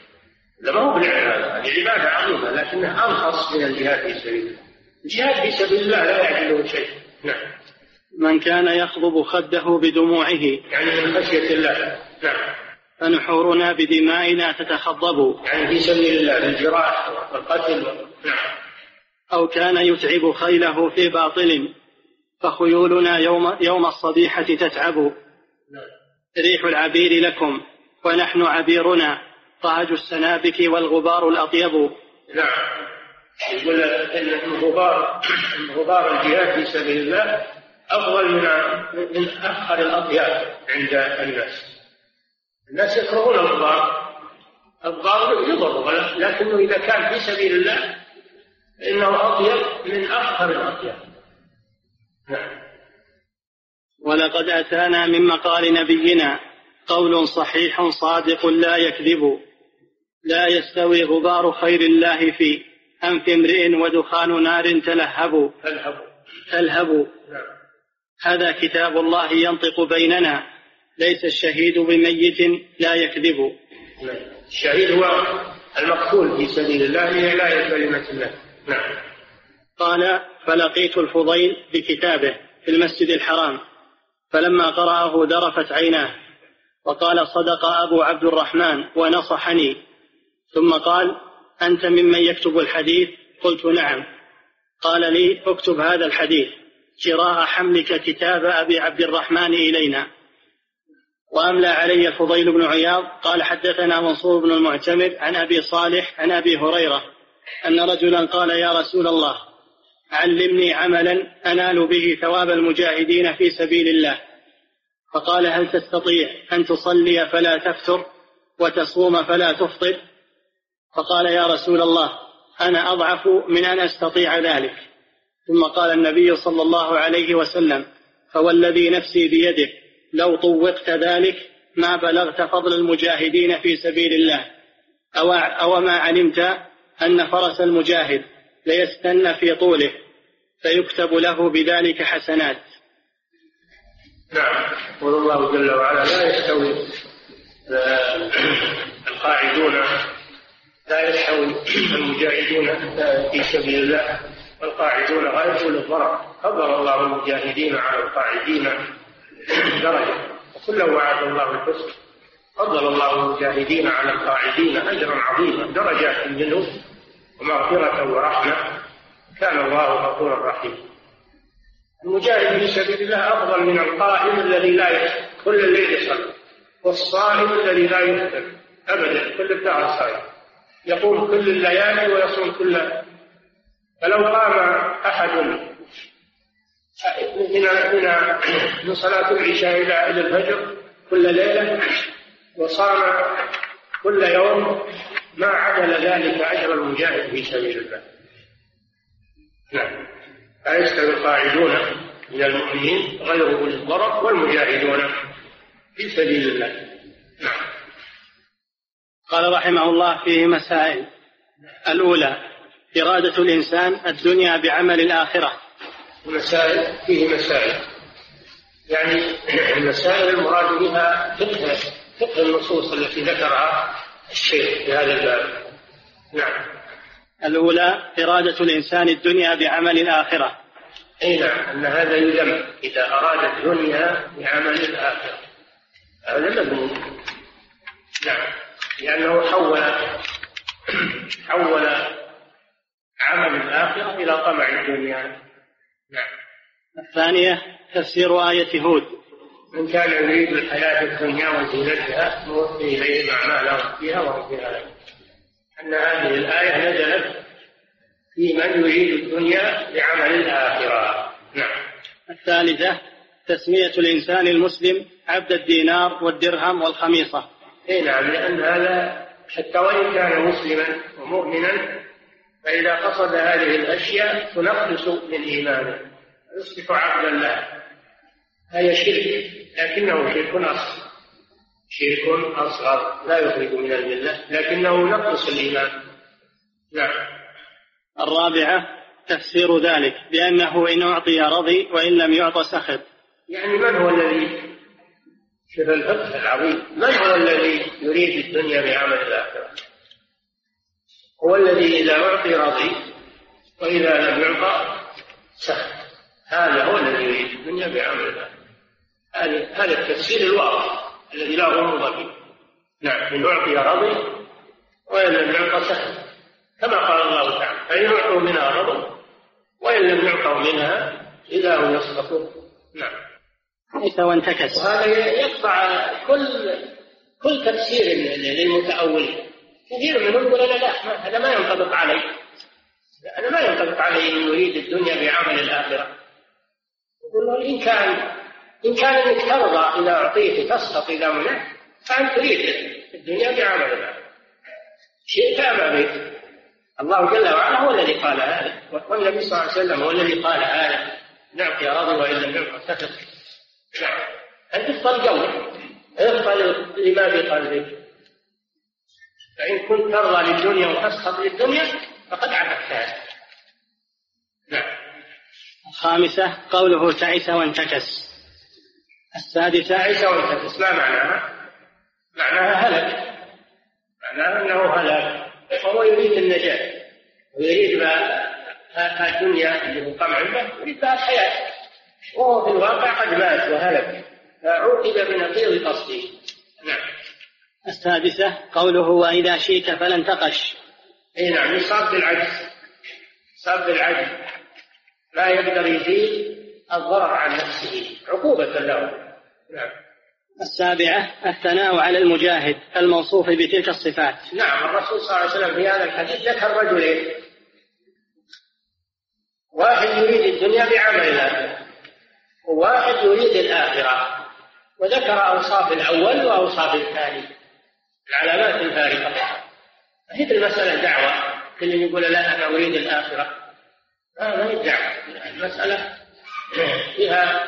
لا ما هو بالعبادة. هذه عبادة عظيمة لكنها أنقص من الجهاد في سبيل الله. الجهاد في سبيل الله لا يعدله شيء. نعم. من كان يخضب خده بدموعه. يعني من خشية الله. نعم فنحورنا بدمائنا تتخضب. يعني في سبيل الله بالجراح والقتل. نعم. أو كان يتعب خيله في باطل فخيولنا يوم يوم الصبيحة تتعب. نعم. ريح العبير لكم ونحن عبيرنا طهج السنابك والغبار الأطيب. نعم. يقول إن غبار غبار الجهاد في سبيل الله أفضل من من أفخر الأطياب عند الناس. الناس يكرهون الغبار الغبار يضر لكنه إذا كان في سبيل الله فإنه أطيب من افخر الأطياب. نعم. ولقد أتانا من مقال نبينا قول صحيح صادق لا يكذب لا يستوي غبار خير الله في أنف امرئ ودخان نار تلهب. تلهب. تلهب. نعم. هذا كتاب الله ينطق بيننا. ليس الشهيد بميت لا يكذب. نعم. الشهيد هو المقتول في سبيل الله لإعلاء كلمة الله نعم. قال فلقيت الفضيل بكتابه في المسجد الحرام فلما قرأه ذرفت عيناه وقال صدق أبو عبد الرحمن ونصحني. ثم قال أنت ممن يكتب الحديث؟ قلت نعم. قال لي اكتب هذا الحديث جراء حملك كتاب أبي عبد الرحمن إلينا. وأملى علي الفضيل بن عياض. قال حدثنا منصور بن المعتمر عن أبي صالح عن أبي هريرة أن رجلا قال يا رسول الله علمني عملا أنال به ثواب المجاهدين في سبيل الله. فقال هل تستطيع أن تصلي فلا تفتر وتصوم فلا تفطر؟ فقال يا رسول الله أنا أضعف من أن أستطيع ذلك. ثم قال النبي صلى الله عليه وسلم فوالذي نفسي بيده لو طوقت ذلك ما بلغت فضل المجاهدين في سبيل الله. أو, أو ما علمت أن فرس المجاهد ليستن في طوله فيكتب له بذلك حسنات. نعم. يقول الله جل وعلا لا يستوي [CLEARS THROAT] القاعدون لا يستوي المجاهدون في سبيل الله. والقاعدون اولي الضرر فضل الله المجاهدين على القاعدين. درجة. وكلا وعد الله الحسن فضل الله المجاهدين على القاعدين اجرا عظيما درجات منه ومغفرة ورحمة. كان الله غفورا رحيما المجاهد في سبيل الله أفضل من القائم الذي لا يصل كل الليل يصلي. والصائم الذي لا يفطر ابدا كل الدهر صائم. يقوم كل الليالي ويصوم كل فلو قام أحد من من صلاة العشاء إلى إلى الفجر كل ليلة وصام كل يوم ما عدل ذلك أجر المجاهد في سبيل الله. نعم. يستوي القاعدون من المؤمنين غير أولي الضرر والمجاهدون في سبيل الله. نعم. قال رحمه الله فيه مسائل الأولى إرادة الإنسان الدنيا بعمل الآخرة مسائل فيه مسائل. يعني [CLEARS THROAT] المسائل المراد بها فقه فقه النصوص التي ذكرها الشيخ في هذا الباب. نعم. الأولى إرادة الإنسان الدنيا بعمل الآخرة. أي نعم أن هذا يذم إذا أراد الدنيا بعمل الآخرة. هذا مذموم نعم. لأنه حول [CLEARS THROAT] حول عمل الآخرة إلى طمع الدنيا. نعم. الثانية تفسير آية هود. من كان يريد الحياة الدنيا وزينتها نوفي إليهم أعمالهم فيها وهم فيها أن هذه الآية نزلت في من يريد الدنيا بعمل الآخرة. نعم. الثالثة تسمية الإنسان المسلم عبد الدينار والدرهم والخميصة. إي نعم لأن هذا حتى وإن كان مسلما ومؤمنا فإذا قصد هذه الأشياء تنقص من إيمانه. يصبح عبدا له. هذا شرك لكنه شرك أصغر. شرك أصغر. لا يخرج من الملة لكنه نقص الإيمان. نعم. الرابعة تفسير ذلك بأنه إن أعطي رضي وإن لم يعط سخط. يعني من هو الذي؟ شوف الفقه العظيم. من هو الذي يريد الدنيا بعمل الآخرة؟ هو الذي إذا أعطي رضي وإذا لم يعطى سخط هذا هو الذي يريد الدنيا بعمل الآخرة هذا التفسير الواضح الذي لا غموض فيه. نعم إن أعطي رضي وإن لم يعطى سخط كما قال الله تعالى فإن أعطوا منها رضوا وإن لم يعطوا منها إذا هم يسقطون نعم. ليس وانتكس. وهذا يقطع كل كل تفسير للمتأولين. كثير منهم يقول لا لا هذا ما ينطبق علي هذا ما ينطبق علي من يريد الدنيا بعمل الآخرة. يقول له إن كان إن كان إنك ترضى إذا أعطيت تسقط إذا منعت فأنت تريد الدنيا بعمل الآخرة. شئت أم أبيت؟ الله جل وعلا هو الذي قال هذا. والنبي صلى الله عليه وسلم هو الذي قال هذا. نعطي راضي وإن لم نعطي سكت نعم. أن تفضل قولك؟ افضل لما في قلبك فإن كنت ترضى للدنيا وتسخط للدنيا فقد عبدتها نعم. الخامسة قوله تعس وانتكس. السادسة تعس وانتكس. ما معناها؟ معناها هلك. معناها أنه هلك. فهو يريد النجاة ويريد بها الدنيا اللي هو طمع به يريد بها الحياة. وهو في الواقع قد مات وهلك فعوقب بنقيض قصده. نعم. السادسة قوله وإذا شئت فلا انتقش إي نعم يصاب بالعجز يصاب بالعجز لا يقدر يزيل الضرر عن نفسه. عقوبة له. نعم. السابعة الثناء على المجاهد الموصوف بتلك الصفات. نعم الرسول صلى الله عليه وسلم في هذا الحديث ذكر رجلين. واحد يريد الدنيا بعمل الآخرة وواحد يريد الآخرة. وذكر أوصاف الأول وأوصاف الثاني. العلامات الفارقة. مثل المسألة دعوة. كل يقول لا أنا أريد الآخرة. لا ما هي دعوة. المسألة فيها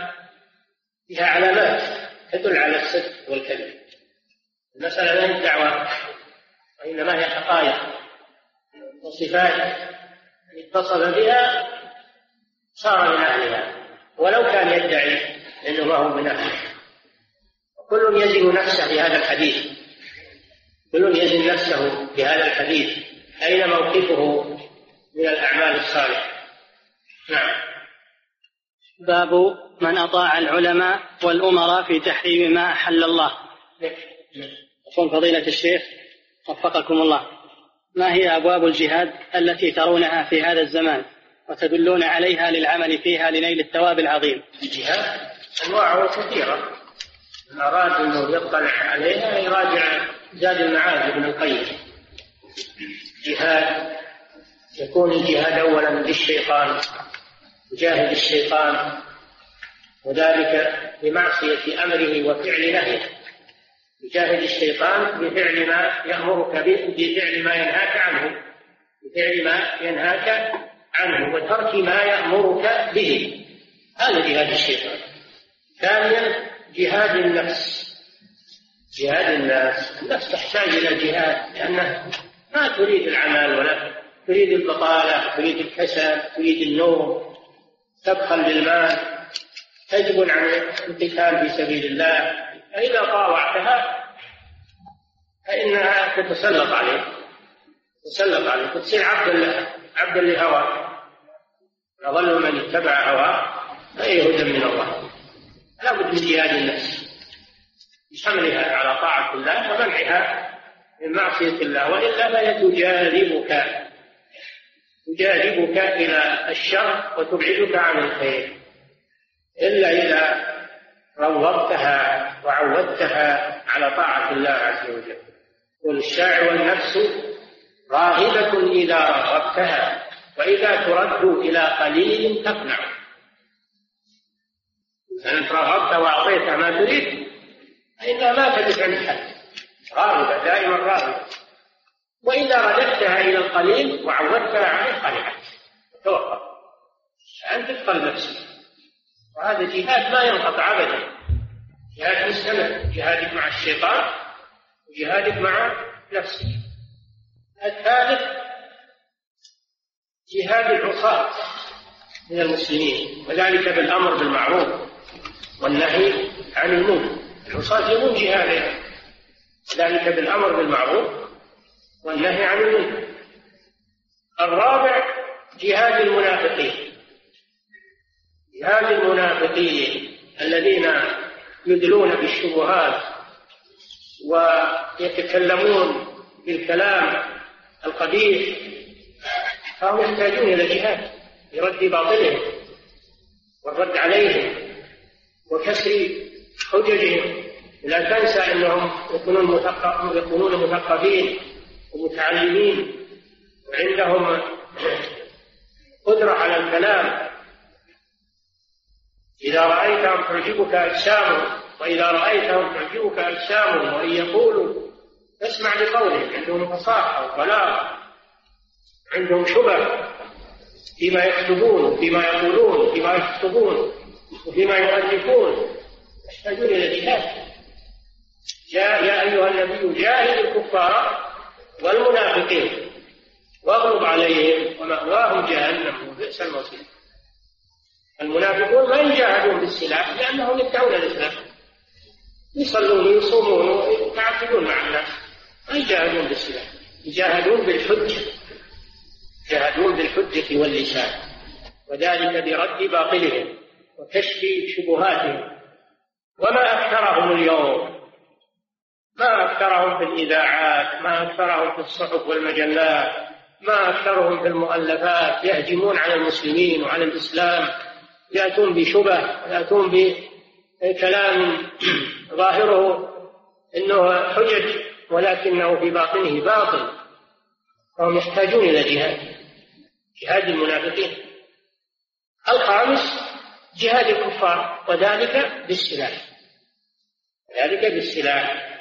فيها علامات تدل على الصدق والكذب. المسألة لا هي الدعوة وإنما هي حقائق وصفات اتصل بها صار من أهلها. ولو كان يدعي أنه ما هو من أهله. كل يزن نفسه في هذا الحديث. كل يزن نفسه في هذا الحديث. أين موقفه من الأعمال الصالحة؟ نعم. باب من أطاع العلماء والأمراء في تحريم ما أحل الله. يقول فضيلة الشيخ وفقكم الله. ما هي أبواب الجهاد التي ترونها في هذا الزمان وتدلون عليها للعمل فيها لنيل الثواب العظيم؟ الجهاد أنواعه كثيرة. من أراد أنه يطلع عليها يراجع زاد المعاد ابن القيم جهاد يكون الجهاد أولا بالشيطان يجاهد الشيطان وذلك بمعصية أمره وفعل نهيه. يجاهد الشيطان بفعل ما يأمرك به بفعل ما ينهاك عنه بفعل ما ينهاك عنه وترك ما يأمرك به. هذا جهاد الشيطان. ثانيا جهاد النفس. جهاد الناس النفس تحتاج إلى جهاد لأنها ما تريد العمل ولا تريد البطالة تريد الكسل تريد النوم تبخل بالمال تجبن عن القتال في سبيل الله. فإذا طاوعتها فإنها تتسلط عليك تتسلط عليك وتصير عبدا لها عبدا لهواك أضل من اتبع هواه؟ غير هدى من الله. لا بد من جهاد النفس بحملها على طاعة الله ومنعها من معصية الله وإلا فهي تجاذبك. تجاذبك إلى الشر وتبعدك عن الخير. إلا إذا روضتها وعودتها على طاعة الله عز وجل. والشاعر والنفس راغبة إذا رغبتها وإذا ترد إلى قليل تقنع. فأنت رغبت وأعطيتها ما تريد فإنها ما تجد عند حد راغبة دائما راغبة. وإذا رددتها إلى القليل وعودتها عليه قنعت توقف. أنت تدخل نفسك. وهذا جهاد ما ينقطع أبدا. جهاد مستمر. جهادك مع الشيطان وجهادك مع نفسك. الثالث جهاد العصاة من المسلمين. وذلك بالأمر بالمعروف والنهي عن المنكر. العصاة يقوم جهادهم ذلك بالأمر بالمعروف والنهي عن المنكر. الرابع جهاد المنافقين. جهاد المنافقين الذين يدلون بالشبهات ويتكلمون بالكلام القبيح فهم يحتاجون إلى جهاد لرد باطلهم والرد عليهم وكسر حججهم. لا تنسى إنهم يكونون يكونون مثقفين ومتعلمين. وعندهم قدرة على الكلام. إذا رأيتهم تعجبك أجسامهم وإذا رأيتهم تعجبك أجسامهم وإن يقولوا اسمع لقولهم عندهم فصاحة وبلاغة عندهم شبه فيما يكتبون وفيما يقولون وفيما يكتبون وفيما يؤلفون. يحتاجون إلى جهاد جاء يا أيها النبي جاهد الكفار والمنافقين واغلب عليهم ومأواهم جهنم وبئس المصير. المنافقون ما يجاهدون بالسلاح لأنهم يدعون الإسلام. يصلون ويصومون ويتعبدون مع الناس. ما يجاهدون بالسلاح يجاهدون بالحجة يجاهدون بالحجة واللسان. وذلك برد باطلهم وكشف شبهاتهم. وما أكثرهم اليوم ما أكثرهم في الإذاعات ما أكثرهم في الصحف والمجلات ما أكثرهم في المؤلفات يهجمون على المسلمين وعلى الإسلام يأتون بشبه يأتون بكلام [CLEARS THROAT] ظاهره إنه حجج ولكنه في باطنه باطل. فهم يحتاجون إلى جهاد جهاد المنافقين. الخامس جهاد الكفار وذلك بالسلاح ذلك بالسلاح.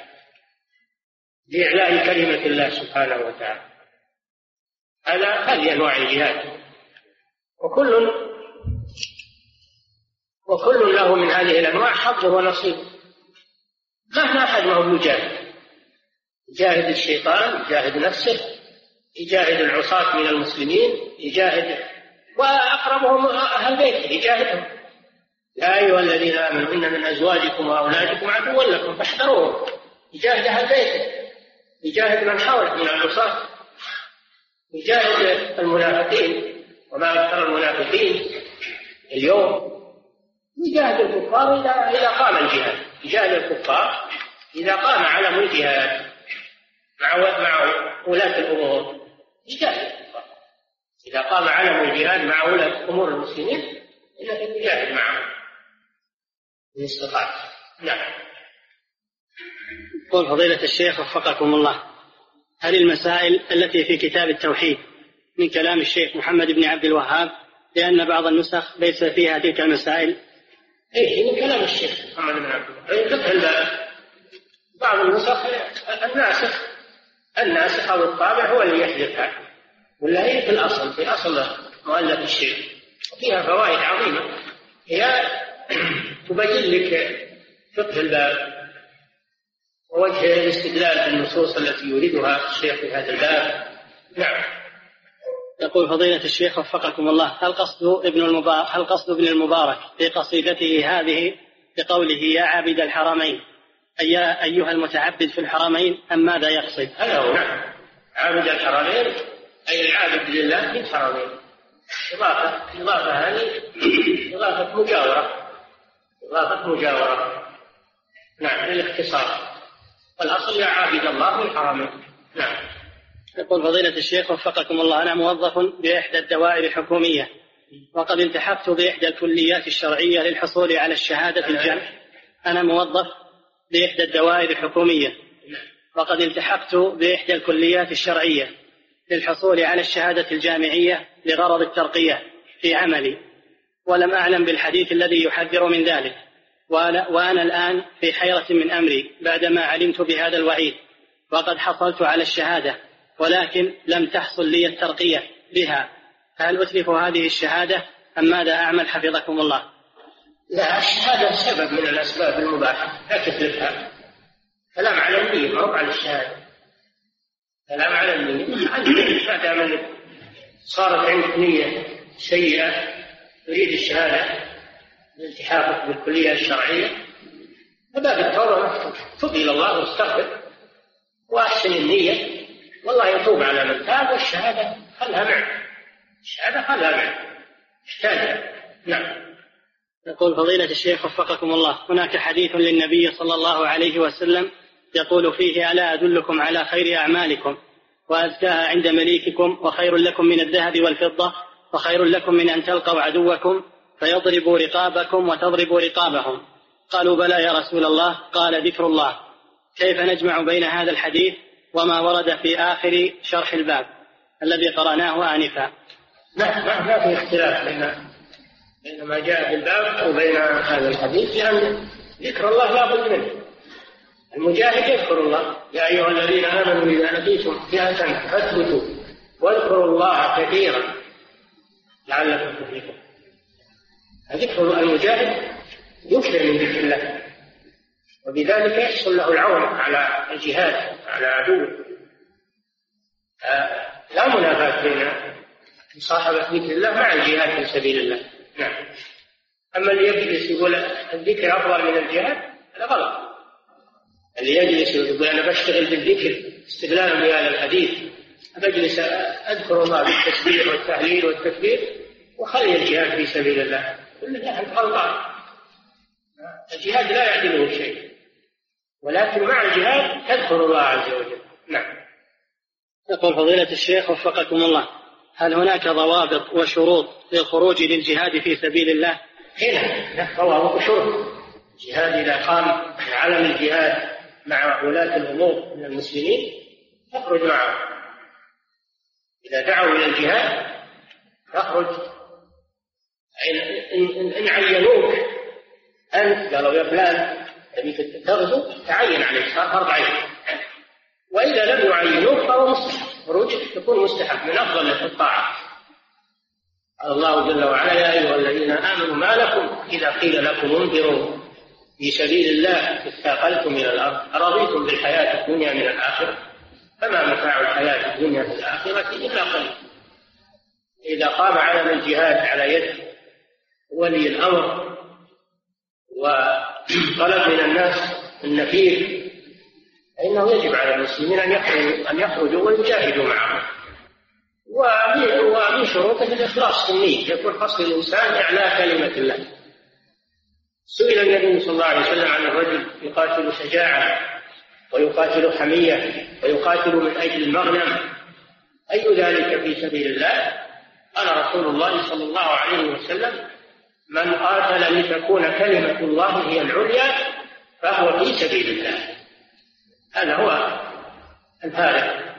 لإعلاء كلمة الله سبحانه وتعالى. هذا هذه أنواع الجهاد. وكل وكل له من هذه الأنواع حظه ونصيبه مهما أحد ما هو يجاهد يجاهد الشيطان يجاهد نفسه يجاهد العصاة من المسلمين يجاهد وأقربهم أهل بيته يجاهدهم. يا أيها الذين آمنوا إن من أزواجكم وأولادكم عدوا لكم فاحذروهم. يجاهد أهل بيته. يجاهد من حوله من العصاة يجاهد المنافقين وما أكثر المنافقين اليوم. يجاهد الكفار إذا إذا قام الجهاد يجاهد الكفار إذا قام علم الجهاد مع مع ولاة الأمور. يجاهد الكفار. إذا قام علم الجهاد مع ولاة أمور المسلمين إنك تجاهد معهم. إن استطعت. نعم. يقول فضيلة الشيخ وفقكم الله هل المسائل التي في كتاب التوحيد من كلام الشيخ محمد بن عبد الوهاب لأن بعض النسخ ليس فيها تلك المسائل. إيه من كلام الشيخ محمد بن عبد الوهاب. بعض النسخ الناسخ الناسخ أو الطابع هو اللي يحذفها ولا هي في الأصل في أصل مؤلف الشيخ. وفيها فوائد عظيمة. هي تبين لك فقه الباب ووجه الاستدلال بالنصوص التي يريدها الشيخ في هذا الباب. نعم. يقول فضيلة الشيخ وفقكم الله هل قصد ابن المبارك هل قصد ابن المبارك في قصيدته هذه بقوله يا عابد الحرمين أي أيها المتعبد في الحرمين أم ماذا يقصد؟ هذا هو. نعم. عابد الحرمين أي العابد لله في الحرمين. إضافة إضافة هذه إضافة مجاورة. إضافة مجاورة. نعم للاختصار. والأصل يا عابد الله الحرمين نعم. يقول فضيلة الشيخ وفقكم الله أنا موظف بإحدى الدوائر الحكومية وقد التحقت بإحدى الكليات الشرعية للحصول على الشهادة الجامعة أنا موظف بإحدى الدوائر الحكومية وقد التحقت بإحدى الكليات الشرعية للحصول على الشهادة الجامعية لغرض الترقية في عملي ولم أعلم بالحديث الذي يحذر من ذلك. وأنا, وأنا الآن في حيرة من أمري بعدما علمت بهذا الوعيد وقد حصلت على الشهادة ولكن لم تحصل لي الترقية بها. فهل أتلف هذه الشهادة أم ماذا أعمل حفظكم الله؟ لا الشهادة سبب من الأسباب المباحة لا تتلفها. كلام على النية ما على الشهادة؟ كلام على النية ما صارت عندك نية سيئة تريد الشهادة لالتحاقك بالكلية الشرعية. فباب التوبة تب إلى الله واستغفر وأحسن النية. والله يتوب على من تاب والشهادة خلها معه. الشهادة خلها معه. احتاجها نعم. يقول فضيلة الشيخ وفقكم الله هناك حديث للنبي صلى الله عليه وسلم يقول فيه ألا أدلكم على خير أعمالكم وأزكاها عند مليككم وخير لكم من الذهب والفضة وخير لكم من أن تلقوا عدوكم فيضربوا رقابكم وتضربوا رقابهم. قالوا بلى يا رسول الله. قال ذكر الله. كيف نجمع بين هذا الحديث وما ورد في آخر شرح الباب الذي قرأناه آنفا؟ لا ما, ما في اختلاف بين بين ما جاء في الباب وبين هذا الحديث لأن ذكر الله لا بد منه. المجاهد يذكر الله. يا أيها الذين آمنوا إذا لقيتم فئة فاثبتوا واذكروا الله كثيرا لعلكم تفلحون. ذكر المجاهد يكثر من ذكر الله. وبذلك يحصل له العون على الجهاد على عدوه آه، لا منافاة بين مصاحبة ذكر الله مع الجهاد في سبيل الله. نعم. أما اللي يجلس يقول الذكر أفضل من الجهاد هذا غلط. اللي يجلس ويقول أنا بشتغل بالذكر استدلالا بهذا الحديث. بجلس أذكر الله بالتسبيح والتهليل والتكبير وخلي الجهاد في سبيل الله. كل ذلك غلطان الجهاد لا يعدله شيء. ولكن مع الجهاد تذكر الله عز وجل. نعم. يقول فضيلة الشيخ وفقكم الله هل هناك ضوابط وشروط للخروج للجهاد في سبيل الله؟ هنا ضوابط وشروط. الجهاد إذا قام علم الجهاد مع ولاة الأمور من المسلمين تخرج معهم إذا دعوا إلى الجهاد تخرج إن, إن عينوك. أنت قالوا يا فلان تبي تغزو تعين عليك صار فرض عين. وإذا لم يعينوك فهو مستحب. خروجك يكون مستحب من أفضل الطاعات قال الله جل وعلا يا أيها الذين آمنوا ما لكم إذا قيل لكم انذروا في سبيل الله استاقلتم إلى الأرض أرضيتم بالحياة الدنيا من الآخرة؟ فما متاع الحياة الدنيا في الآخرة إلا قليل. إذا قام علم الجهاد على يد ولي الأمر وطلب من الناس النفير فإنه يجب على المسلمين أن يخرجوا أن يخرجوا ويجاهدوا معه ومن شروطه الإخلاص في النية يكون قصد الإنسان إعلاء كلمة الله. سئل النبي صلى الله عليه وسلم عن الرجل يقاتل شجاعة ويقاتل حمية ويقاتل من أجل المغنم. أي ذلك في سبيل الله؟ قال رسول الله صلى الله عليه وسلم من قاتل لتكون كلمة الله هي العليا فهو في سبيل الله. هذا هو الفارق.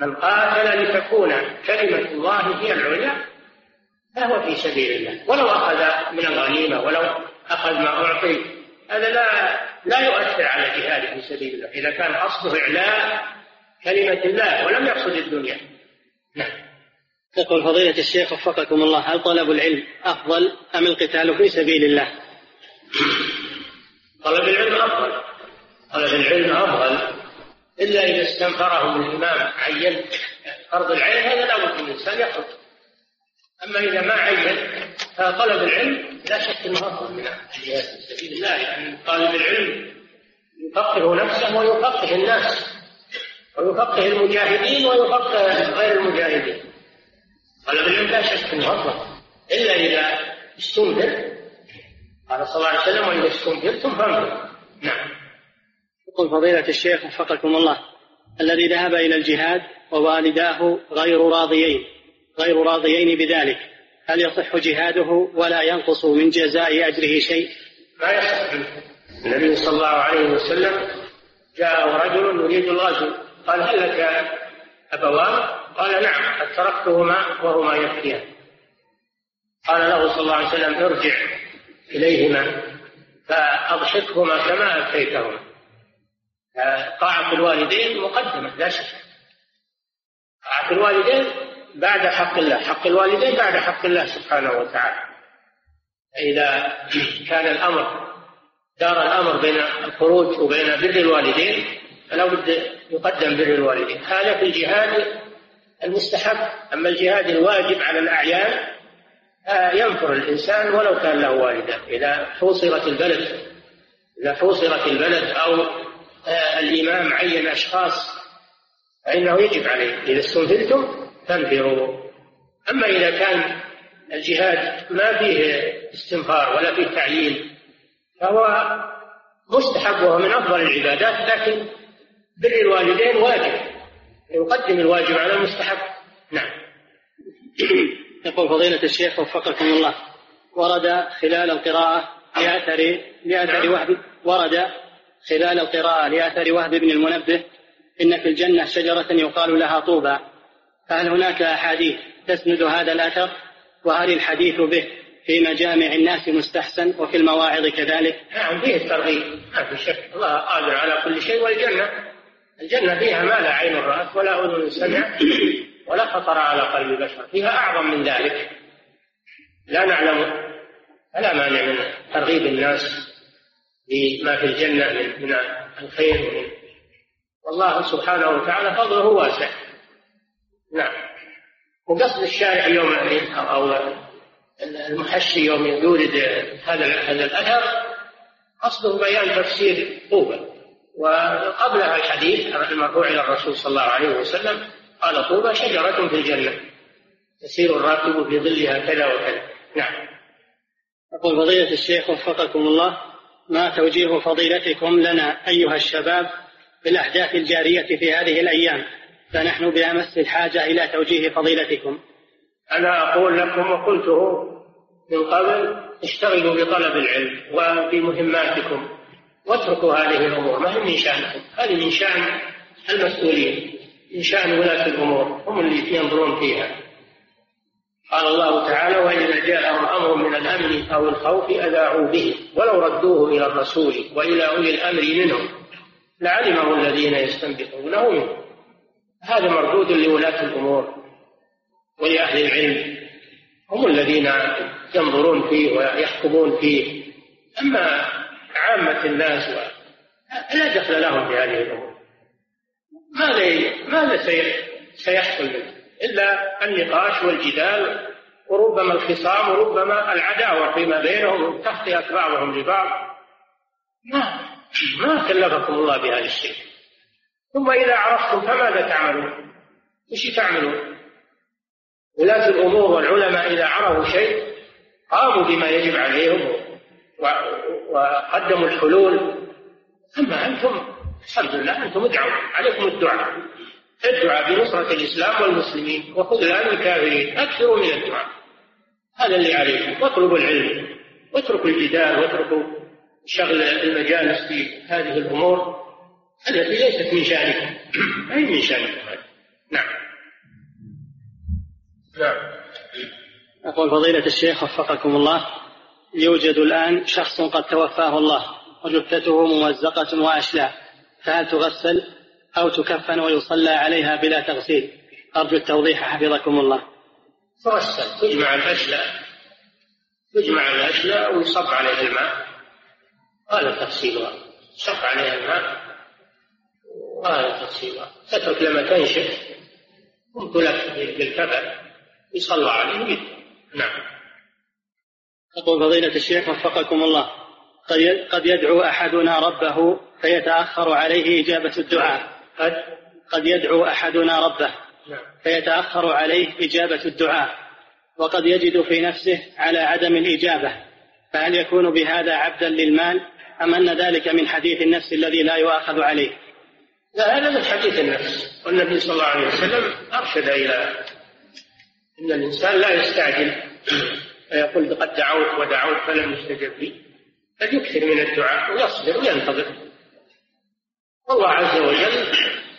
من قاتل لتكون كلمة الله هي العليا فهو في سبيل الله. ولو أخذ من الغنيمة ولو أخذ ما أعطي هذا لا لا يؤثر على جهاده في سبيل الله. إذا كان قصده إعلاء كلمة الله ولم يقصد الدنيا. نعم. يقول فضيلة الشيخ وفقكم الله هل طلب العلم أفضل أم القتال في سبيل الله؟ طلب العلم أفضل. طلب العلم أفضل. إلا إذا استنفره الإمام عين. فرض العين هذا لا بد الإنسان يخرج. أما إذا ما عين فطلب العلم لا شك أنه أفضل من الجهاد في سبيل الله. يعني طالب العلم يفقه نفسه ويفقه الناس ويفقه المجاهدين ويفقه غير المجاهدين. طلب العلم لا شك انه افضل إلا إذا استنذر. قال صلى الله عليه وسلم وإذا استنذرتم فانظروا. نعم. يقول فضيلة الشيخ وفقكم الله الذي ذهب إلى الجهاد ووالداه غير راضيين غير راضيين بذلك هل يصح جهاده ولا ينقص من جزاء أجره شيء؟ ما يصح. النبي صلى الله عليه وسلم جاءه رجل يريد الغزو. قال هل لك أبوان؟ قال نعم قد تركتهما وهما يبكيان قال له صلى الله عليه وسلم ارجع إليهما فأضحكهما كما أبكيتهما. طاعة الوالدين مقدمة لا شك. طاعة الوالدين بعد حق الله حق الوالدين بعد حق الله سبحانه وتعالى. إذا كان الأمر دار الأمر بين الخروج وبين بر الوالدين فلا بد يقدم بر الوالدين. هذا في الجهاد المستحب أما الجهاد الواجب على الأعيان ينفر الإنسان ولو كان له والدة. إذا حوصرت البلد إذا حوصرت البلد أو الإمام عين أشخاص فإنه يجب عليه. إذا استنفرتم فانفروا. أما إذا كان الجهاد ما فيه استنفار ولا فيه تعيين فهو مستحب وهو من أفضل العبادات لكن بر الوالدين واجب. يقدم الواجب على المستحب. نعم. [COUGHS] يقول فضيلة الشيخ وفقكم الله. ورد خلال القراءة لأثر لأثر نعم. وهب ورد خلال القراءة لأثر وهب بن المنبه إن في الجنة شجرة يقال لها طوبى. فهل هناك أحاديث تسند هذا الأثر؟ وهل الحديث به في مجامع الناس مستحسن وفي المواعظ كذلك؟ نعم فيه الترغيب. ما في شك الله قادر على كل شيء والجنة الجنة فيها ما لا عين رأت ولا أذن سمعت ولا خطر على قلب بشر فيها أعظم من ذلك. لا نعلم فلا مانع من ترغيب الناس بما في الجنة من, الخير. ومن والله سبحانه وتعالى فضله واسع. نعم. وقصد الشارع يوم أو المحشي يوم يورد هذا هذا الأثر قصده بيان تفسير طوبى وقبلها الحديث المرفوع إلى الرسول صلى الله عليه وسلم قال طوبى شجرة في الجنة يسير الراكب في ظلها كذا وكذا. نعم. يقول فضيلة الشيخ وفقكم الله ما توجيه فضيلتكم لنا أيها الشباب بالأحداث الجارية في هذه الأيام؟ فنحن بأمس الحاجة إلى توجيه فضيلتكم. أنا أقول لكم وقلته من قبل اشتغلوا بطلب العلم وبمهماتكم واتركوا هذه الأمور. ما هي من شأنكم؟ هذه من شأن المسؤولين من شأن ولاة الأمور. هم اللي ينظرون فيها. قال الله تعالى وإذا جاءهم أمر من الأمن أو الخوف أذاعوا به ولو ردوه إلى الرسول وإلى أولي الأمر منهم لعلمه الذين يستنبطونه منه هذا مردود لولاة الأمور ولأهل العلم. هم الذين ينظرون فيه ويحكمون فيه. أما عامة الناس لا دخل لهم في هذه الأمور ماذا ماذا سيحصل منه إلا النقاش والجدال وربما الخصام وربما العداوة فيما بينهم تخطئة بعضهم لبعض ما ما كلفكم الله بهذا الشيء ثم إذا عرفتم فماذا تعملون؟ وش تعملون؟ ولاة الأمور والعلماء إذا عرفوا شيء قاموا بما يجب عليهم وقدموا الحلول. أما أنتم الحمد لله أنتم ادعوا عليكم الدعاء. الدعاء بنصرة الإسلام والمسلمين وخذلان الكافرين. أكثروا من الدعاء. هذا اللي عليكم. واطلبوا العلم. واتركوا الجدال واتركوا شغل المجالس في هذه الأمور. التي ليست من شأنكم. أي من شأنكم؟ نعم. نعم. أقول فضيلة الشيخ وفقكم الله. يوجد الآن شخص قد توفاه الله وجثته ممزقة وأشلاء فهل تغسل أو تكفن ويصلى عليها بلا تغسيل؟ أرجو التوضيح حفظكم الله. تغسل تجمع الأشلاء تجمع الأشلاء ويصب عليها الماء. هذا تغسيلها. صب عليها الماء. وهذا تغسيلها. تترك لما تنشف. ثم تلف بالكفن يصلى عليه نعم. يقول فضيلة الشيخ وفقكم الله. قد يدعو أحدنا ربه فيتأخر عليه إجابة الدعاء. قد؟ قد يدعو أحدنا ربه نعم. فيتأخر عليه إجابة الدعاء. وقد يجد في نفسه على عدم الإجابة. فهل يكون بهذا عبدا للمال أم أن ذلك من حديث النفس الذي لا يؤاخذ عليه؟ لا هذا من حديث النفس. والنبي صلى الله عليه وسلم أرشد إلى أن الإنسان لا يستعجل. فيقول قد دعوت ودعوت فلم يستجب لي. بل يكثر من الدعاء ويصبر وينتظر. والله عز وجل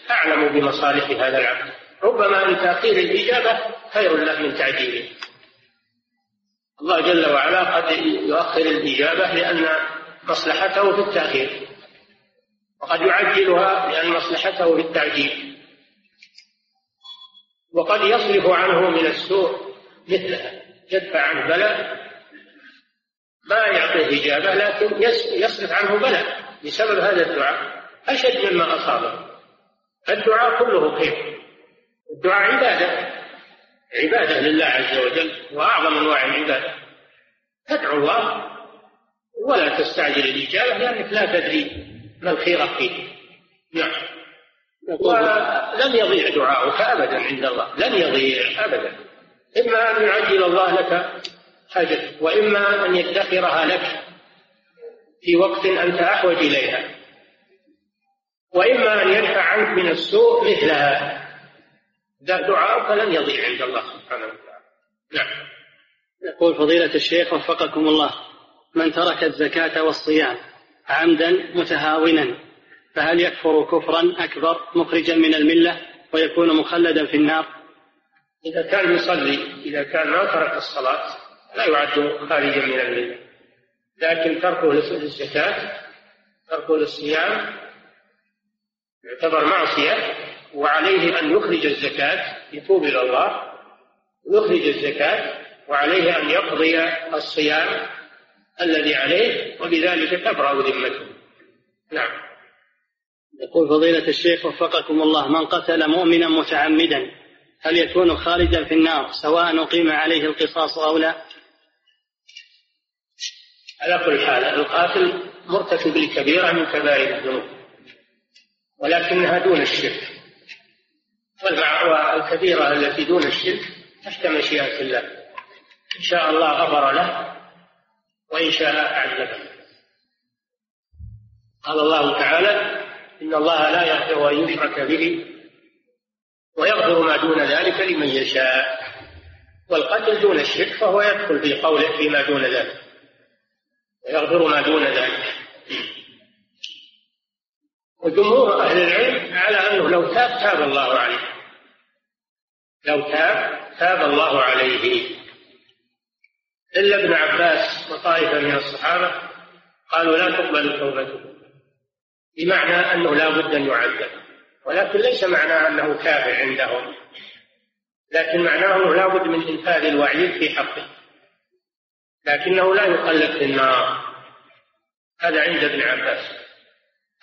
أعلم بمصالح هذا العبد. ربما من تأخير الإجابة خير له من تعجيله. الله جل وعلا قد يؤخر الإجابة لأن مصلحته في التأخير. وقد يعجلها لأن مصلحته في التعجيل. وقد يصرف عنه من السوء مثلها. يدفع عنه بلاء ما يعطيه إجابة لكن يصرف عنه بلاء بسبب هذا الدعاء. أشد مما أصابه. الدعاء كله خير. الدعاء عبادة. عبادة لله عز وجل وأعظم أنواع العبادة. تدعو الله ولا تستعجل الإجابة لأنك لا تدري ما الخير فيه نعم. ولن يضيع دعاؤك أبدا عند الله. لن يضيع أبدا. إما أن يعجل الله لك حاجتك وإما أن يدخرها لك في وقت أنت أحوج إليها. وإما أن يدفع عنك من السوء مثلها. دعاؤك لن يضيع عند الله سبحانه وتعالى. نعم. يقول فضيلة الشيخ وفقكم الله من ترك الزكاة والصيام عمدا متهاونا فهل يكفر كفرا أكبر مخرجا من الملة ويكون مخلدا في النار؟ إذا كان يصلي إذا كان ما ترك الصلاة لا يعد خارجا من الملة لكن تركه للزكاة تركه للصيام يعتبر معصية وعليه أن يخرج الزكاة يتوب إلى الله ويخرج الزكاة وعليه أن يقضي الصيام الذي عليه وبذلك تبرأ ذمته. نعم. يقول فضيلة الشيخ وفقكم الله من قتل مؤمنا متعمدا هل يكون خالدا في النار سواء أقيم عليه القصاص أو لا؟ على كل حال القاتل مرتكب لكبيرة من كبائر الذنوب ولكنها دون الشرك. والكبيرة التي دون الشرك تحت مشيئة الله. إن شاء الله غفر له وإن شاء عذبه قال الله تعالى إن الله لا يغفر أن يشرك به ويغفر ما دون ذلك لمن يشاء والقتل دون الشرك فهو يدخل في قوله فيما دون ذلك ويغفر ما دون ذلك. وجمهور أهل العلم على أنه لو تاب تاب الله عليه. لو تاب تاب الله عليه. إلا ابن عباس وطائفة من الصحابة قالوا لا تقبل توبته بمعنى أنه لا بد أن يعذب. ولكن ليس معناه أنه كافر عندهم. لكن معناه أنه لا بد من إنفاذ الوعيد في حقه. لكنه لا يخلد في النار. هذا عند ابن عباس.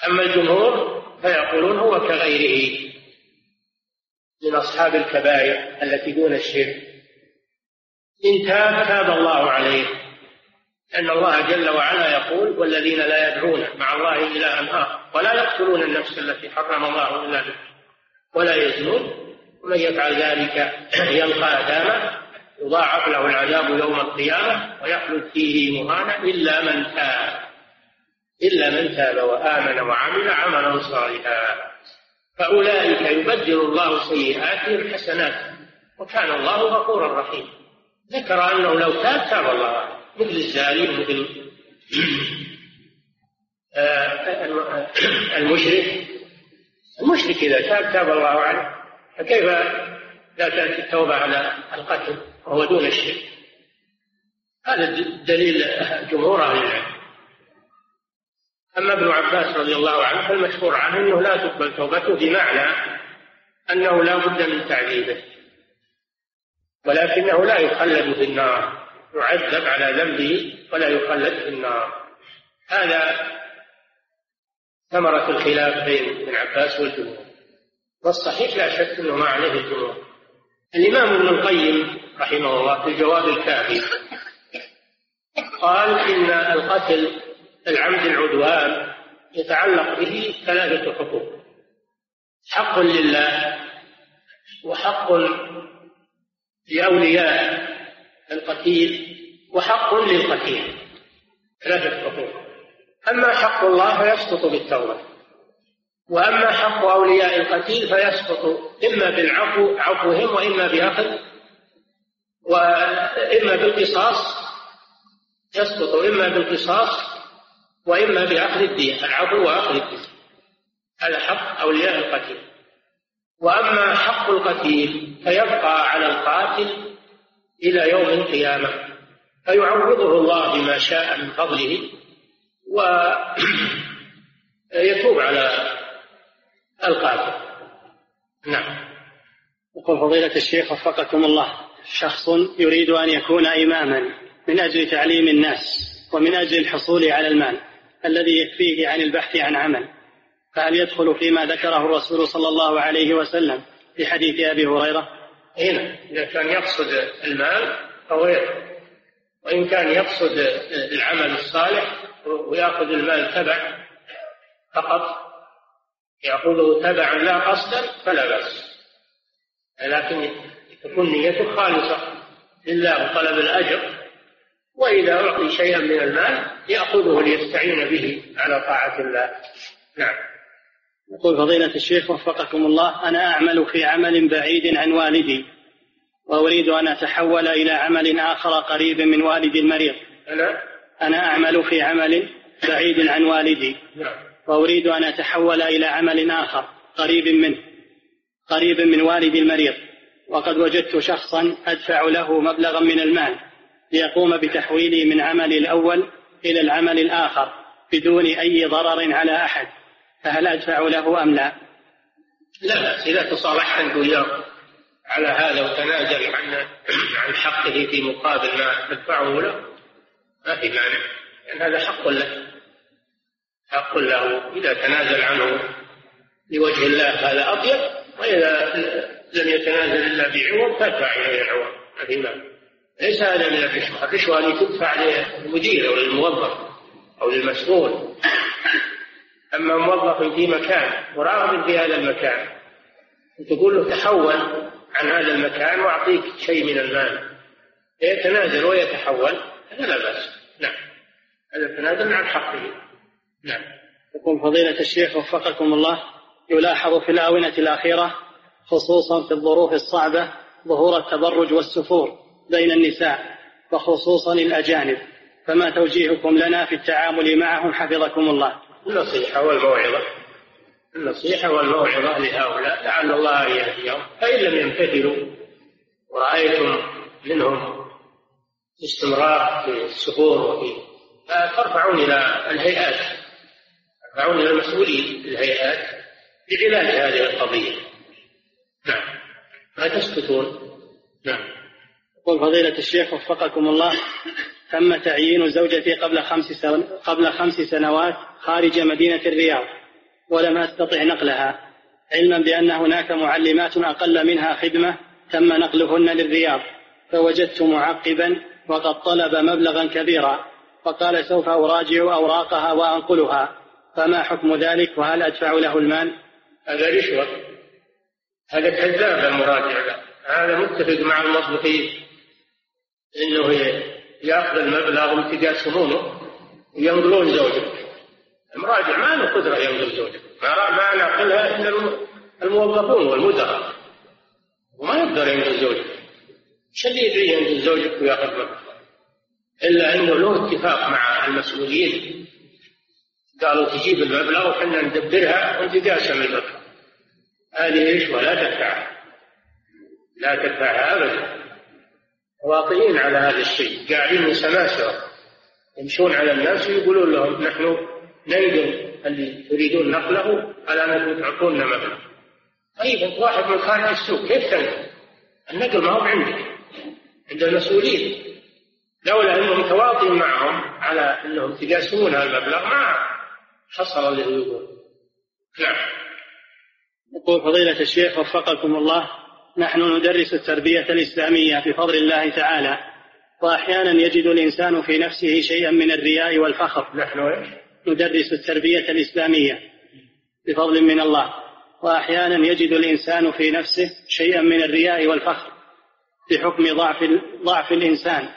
أما الجمهور فيقولون هو كغيره من أصحاب الكبائر التي دون الشرك. إن تاب تاب الله عليه. أن الله جل وعلا يقول والذين لا يدعون مع الله إلها آخر ولا يقتلون النفس التي حرم الله إلا به ولا يزنون ومن يفعل ذلك يلقى أثاما يضاعف له العذاب يوم القيامة ويخلد فيه مهانا إلا من تاب إلا من تاب وآمن وعمل عملا صالحا فأولئك يبدل الله سيئاتهم حسنات وكان الله غفورا رحيما ذكر أنه لو تاب تاب الله مثل الزاني آه، المشرك. المشرك إذا تاب تاب الله عليه فكيف لا تأتي التوبة على القتل وهو دون الشرك؟ هذا دليل جمهور أهل العلم. أما ابن عباس رضي الله عنه فالمشهور عنه أنه لا تقبل توبته بمعنى أنه لا بد من تعذيبه ولكنه لا يخلد في النار. يعذب على ذنبه ولا يخلد في النار. هذا ثمرة الخلاف بين ابن عباس والجمهور. والصحيح لا شك أنه ما عليه الجمهور. الإمام ابن القيم رحمه الله في الجواب الكافي قال إن القتل العمد العدوان يتعلق به ثلاثة حقوق. حق لله وحق لأولياء القتيل وحق للقتيل. ثلاثة حقوق أما حق الله فيسقط بالتوبة. وأما حق أولياء القتيل فيسقط إما بالعفو عفوهم وإما بأخذ وإما بالقصاص يسقط إما بالقصاص وإما بأخذ الدين العفو وأخذ الدين. هذا حق أولياء القتيل. وأما حق القتيل فيبقى على القاتل إلى يوم القيامة. فيعوضه الله بما شاء من فضله ويتوب [CLEARS THROAT] على القاتل نعم. يقول فضيلة الشيخ وفقكم الله شخص يريد أن يكون إماما من أجل تعليم الناس ومن أجل الحصول على المال الذي يكفيه عن البحث عن عمل فهل يدخل فيما ذكره الرسول صلى الله عليه وسلم في حديث أبي هريرة؟ هنا. إذا كان يقصد المال فهو يدخل وإن كان يقصد العمل الصالح ويأخذ المال تبع فقط يأخذه تبعا لا قصدا فلا بأس. لكن تكون نيته خالصة لله وطلب الأجر وإذا أعطي شيئا من المال يأخذه ليستعين به على طاعة الله. نعم. يقول فضيلة الشيخ وفقكم الله أنا أعمل في عمل بعيد عن والدي وأريد أن أتحول إلى عمل آخر قريب من والدي المريض. أنا أنا أعمل في عمل بعيد عن والدي نعم. وأريد أن أتحول إلى عمل آخر قريب منه قريب من والدي المريض وقد وجدت شخصا أدفع له مبلغا من المال ليقوم بتحويلي من عملي الأول إلى العمل الآخر بدون أي ضرر على أحد. فهل أدفع له أم لا؟ لا بأس. إذا تصالحت أنت وياه على هذا وتنازل عن عن حقه في مقابل ما تدفعه له ما في مانع. لأن هذا حق له. حق له. إذا تنازل عنه لوجه الله هذا أطيب وإذا لم يتنازل إلا بعوض فادفع إليه العوض. ما في مانع. ليس هذا من الرشوة. الرشوة هذه تدفع للمدير أو للموظف أو للمسؤول. أما موظف في مكان وراغب في هذا المكان تقول له تحول عن هذا المكان وأعطيك شيء من المال. يتنازل ويتحول هذا لا بأس. نعم. هذا تنازل عن حقه نعم. يقول فضيلة الشيخ وفقكم الله يلاحظ في الآونة الأخيرة خصوصا في الظروف الصعبة ظهور التبرج والسفور بين النساء وخصوصا الأجانب. فما توجيهكم لنا في التعامل معهم حفظكم الله. النصيحة والموعظة. النصيحة والموعظة لهؤلاء. لعل الله أن يهديهم. فإن لم يمتثلوا ورأيتم منهم استمرار في السفور وفي فارفعون إلى الهيئات. ترفعون إلى المسؤولين الهيئات بعلاج هذه القضية. نعم. ما تسكتون نعم. يقول فضيلة الشيخ وفقكم الله. تم تعيين زوجتي قبل خمس قبل خمس سنوات خارج مدينة الرياض ولم أستطع نقلها علما بأن هناك معلمات أقل منها خدمة تم نقلهن للرياض فوجدت معقبا وقد طلب مبلغا كبيرا فقال سوف أراجع أوراقها وأنقلها فما حكم ذلك؟ وهل أدفع له المال؟ هذا رشوة. هذا كذاب المراجع هذا متفق مع المصلحين إنه ياخذ المبلغ ويتقاسمونه وينقلون زوجك المراجع ما له قدرة ينقل زوجك ما ما ناقلها إلا الموظفون والمدراء. وما يقدر ينقل زوجك إيش اللي يدري ينقل زوجك وياخذ مبلغ إلا إنه له اتفاق مع المسؤولين. قالوا تجيب المبلغ وحنا ندبرها ونتقاسم المبلغ. هذه رشوه لا تدفعها. لا تدفعها ابدا. واطئين على هذا الشيء قاعدين سماسرة يمشون على الناس ويقولون لهم نحن ننقل اللي تريدون نقله على انكم تعطونا مبلغ طيب واحد من خارج السوق كيف تنقل؟ النقل ما هو عندك عند المسؤولين. لولا أنهم تواطئين معهم على أنهم تقاسمون هذا المبلغ ما حصل اللي يقول. نعم. يقول فضيلة الشيخ وفقكم الله نحن ندرس التربية الإسلامية بفضل الله تعالى وأحيانا يجد الإنسان في نفسه شيئا من الرياء والفخر. نحن ندرس التربية الإسلامية بفضل من الله وأحيانا يجد الإنسان في نفسه شيئا من الرياء والفخر بحكم ضعف ضعف الإنسان.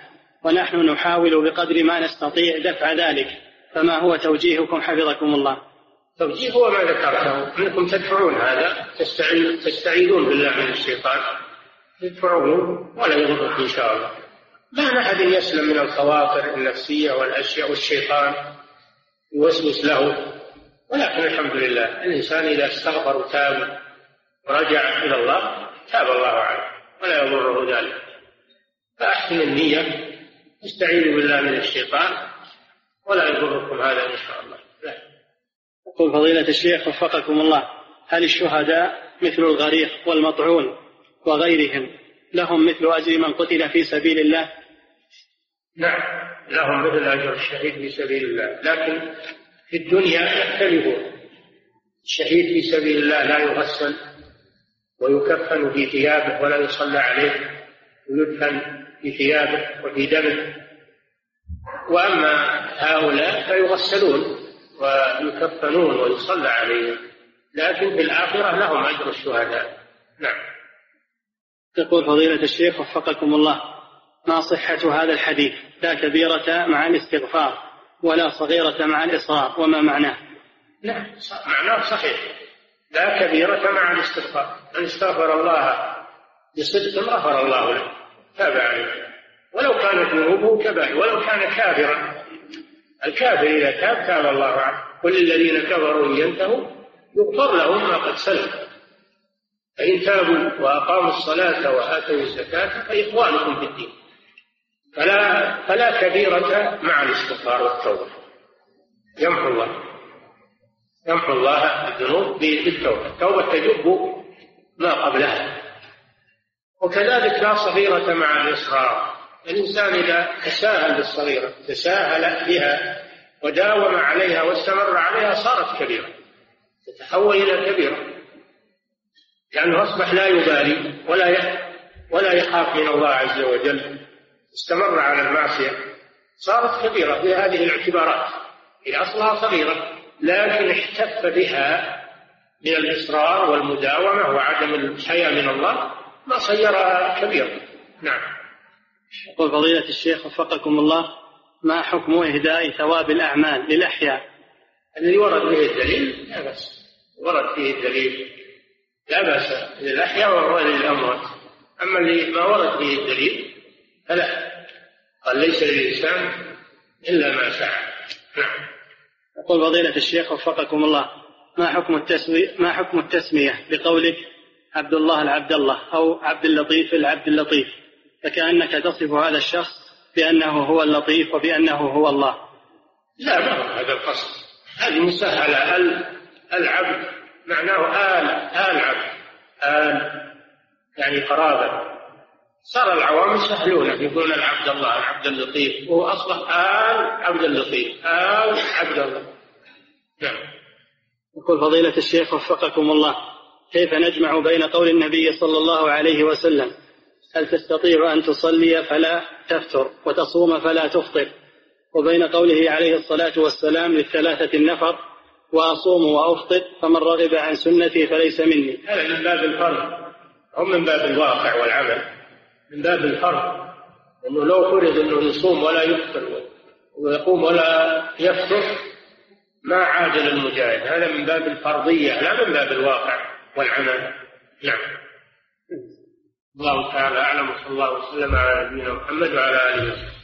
ونحن نحاول بقدر ما نستطيع دفع ذلك. فما هو توجيهكم حفظكم الله؟ توجيه هو ما ذكرته. انكم تدفعون هذا تستعيذون بالله من الشيطان. تدفعونه ولا يضرك إن شاء الله. ما أحد يسلم من الخواطر النفسية والأشياء والشيطان يوسوس له. ولكن الحمد لله الإنسان إذا استغفر وتاب ورجع إلى الله تاب الله عليه ولا يضره ذلك. فأحسن النية استعينوا بالله من الشيطان ولا يضركم هذا إن شاء الله. يقول فضيلة الشيخ وفقكم الله هل الشهداء مثل الغريق والمطعون وغيرهم لهم مثل أجر من قتل في سبيل الله؟ نعم لهم مثل أجر الشهيد في سبيل الله لكن في الدنيا يختلفون الشهيد في سبيل الله لا يغسل ويكفن في ثيابه ولا يصلى عليه ويدفن في ثيابه وفي دمه. وأما هؤلاء فيغسلون. ويكفنون ويصلى عليهم لكن في الآخرة لهم أجر الشهداء. نعم. يقول فضيلة الشيخ وفقكم الله ما صحة هذا الحديث؟ لا كبيرة مع الاستغفار ولا صغيرة مع الإصرار وما معناه؟ نعم معناه صحيح. لا كبيرة مع الاستغفار. من استغفر الله بصدق غفر الله له تاب عليه ولو كانت ذنوبه كبائر ولو كان كافرا. الكافر إذا تاب تاب الله عنه. كل الذين كفروا إن ينتهوا يغفر لهم ما قد سلف. فإن تابوا وأقاموا الصلاة وآتوا الزكاة فإخوانكم في الدين. فلا فلا كبيرة مع الاستغفار والتوبة. يمحو الله. يمحو الله الذنوب بالتوبة. التوبة تجب ما قبلها. وكذلك لا صغيرة مع الإصرار. الإنسان إذا تساهل بالصغيرة تساهل بها وداوم عليها واستمر عليها صارت كبيرة تتحول إلى كبيرة. لأنه أصبح لا يبالي ولا ولا يخاف من الله عز وجل. استمر على المعصية صارت كبيرة في هذه الاعتبارات. هي أصلها صغيرة لكن احتف بها من الإصرار والمداومة وعدم الحياة من الله ما صيرها كبيرة. نعم. يقول فضيلة الشيخ وفقكم الله ما حكم إهداء ثواب الأعمال للأحياء؟ الذي ورد به الدليل لا بأس. ورد فيه الدليل لا بأس. للأحياء وللأموات أما اللي ما ورد به الدليل فلا. قال ليس للإنسان إلا ما سعى نعم. يقول فضيلة الشيخ وفقكم الله ما حكم التسمية ما حكم التسمية بقولك عبد الله العبد الله أو عبد اللطيف العبد اللطيف؟ فكأنك تصف هذا الشخص بأنه هو اللطيف وبأنه هو الله. لا ما هو هذا القصد. هذه مسهلة. العبد معناه آل آل عبد. آل يعني قرابة. صار العوام يسهلون. يقولون العبد الله العبد اللطيف. وهو أصبح آل عبد اللطيف. آل عبد الله. نعم. يقول فضيلة الشيخ وفقكم الله كيف نجمع بين قول النبي صلى الله عليه وسلم هل تستطيع أن تصلي فلا تفتر وتصوم فلا تفطر؟ وبين قوله عليه الصلاة والسلام للثلاثة النفر وأصوم وأفطر فمن رغب عن سنتي فليس مني. هذا من باب الفرض. أو من باب الواقع والعمل. من باب الفرض. أنه لو فرض أنه يصوم ولا يفطر ويقوم ولا يفطر ما عاد للمجاهد هذا من باب الفرضية لا من باب الواقع والعمل. نعم. الله تعالى أعلم وصلى الله وسلم على نبينا محمد وعلى آله وسلم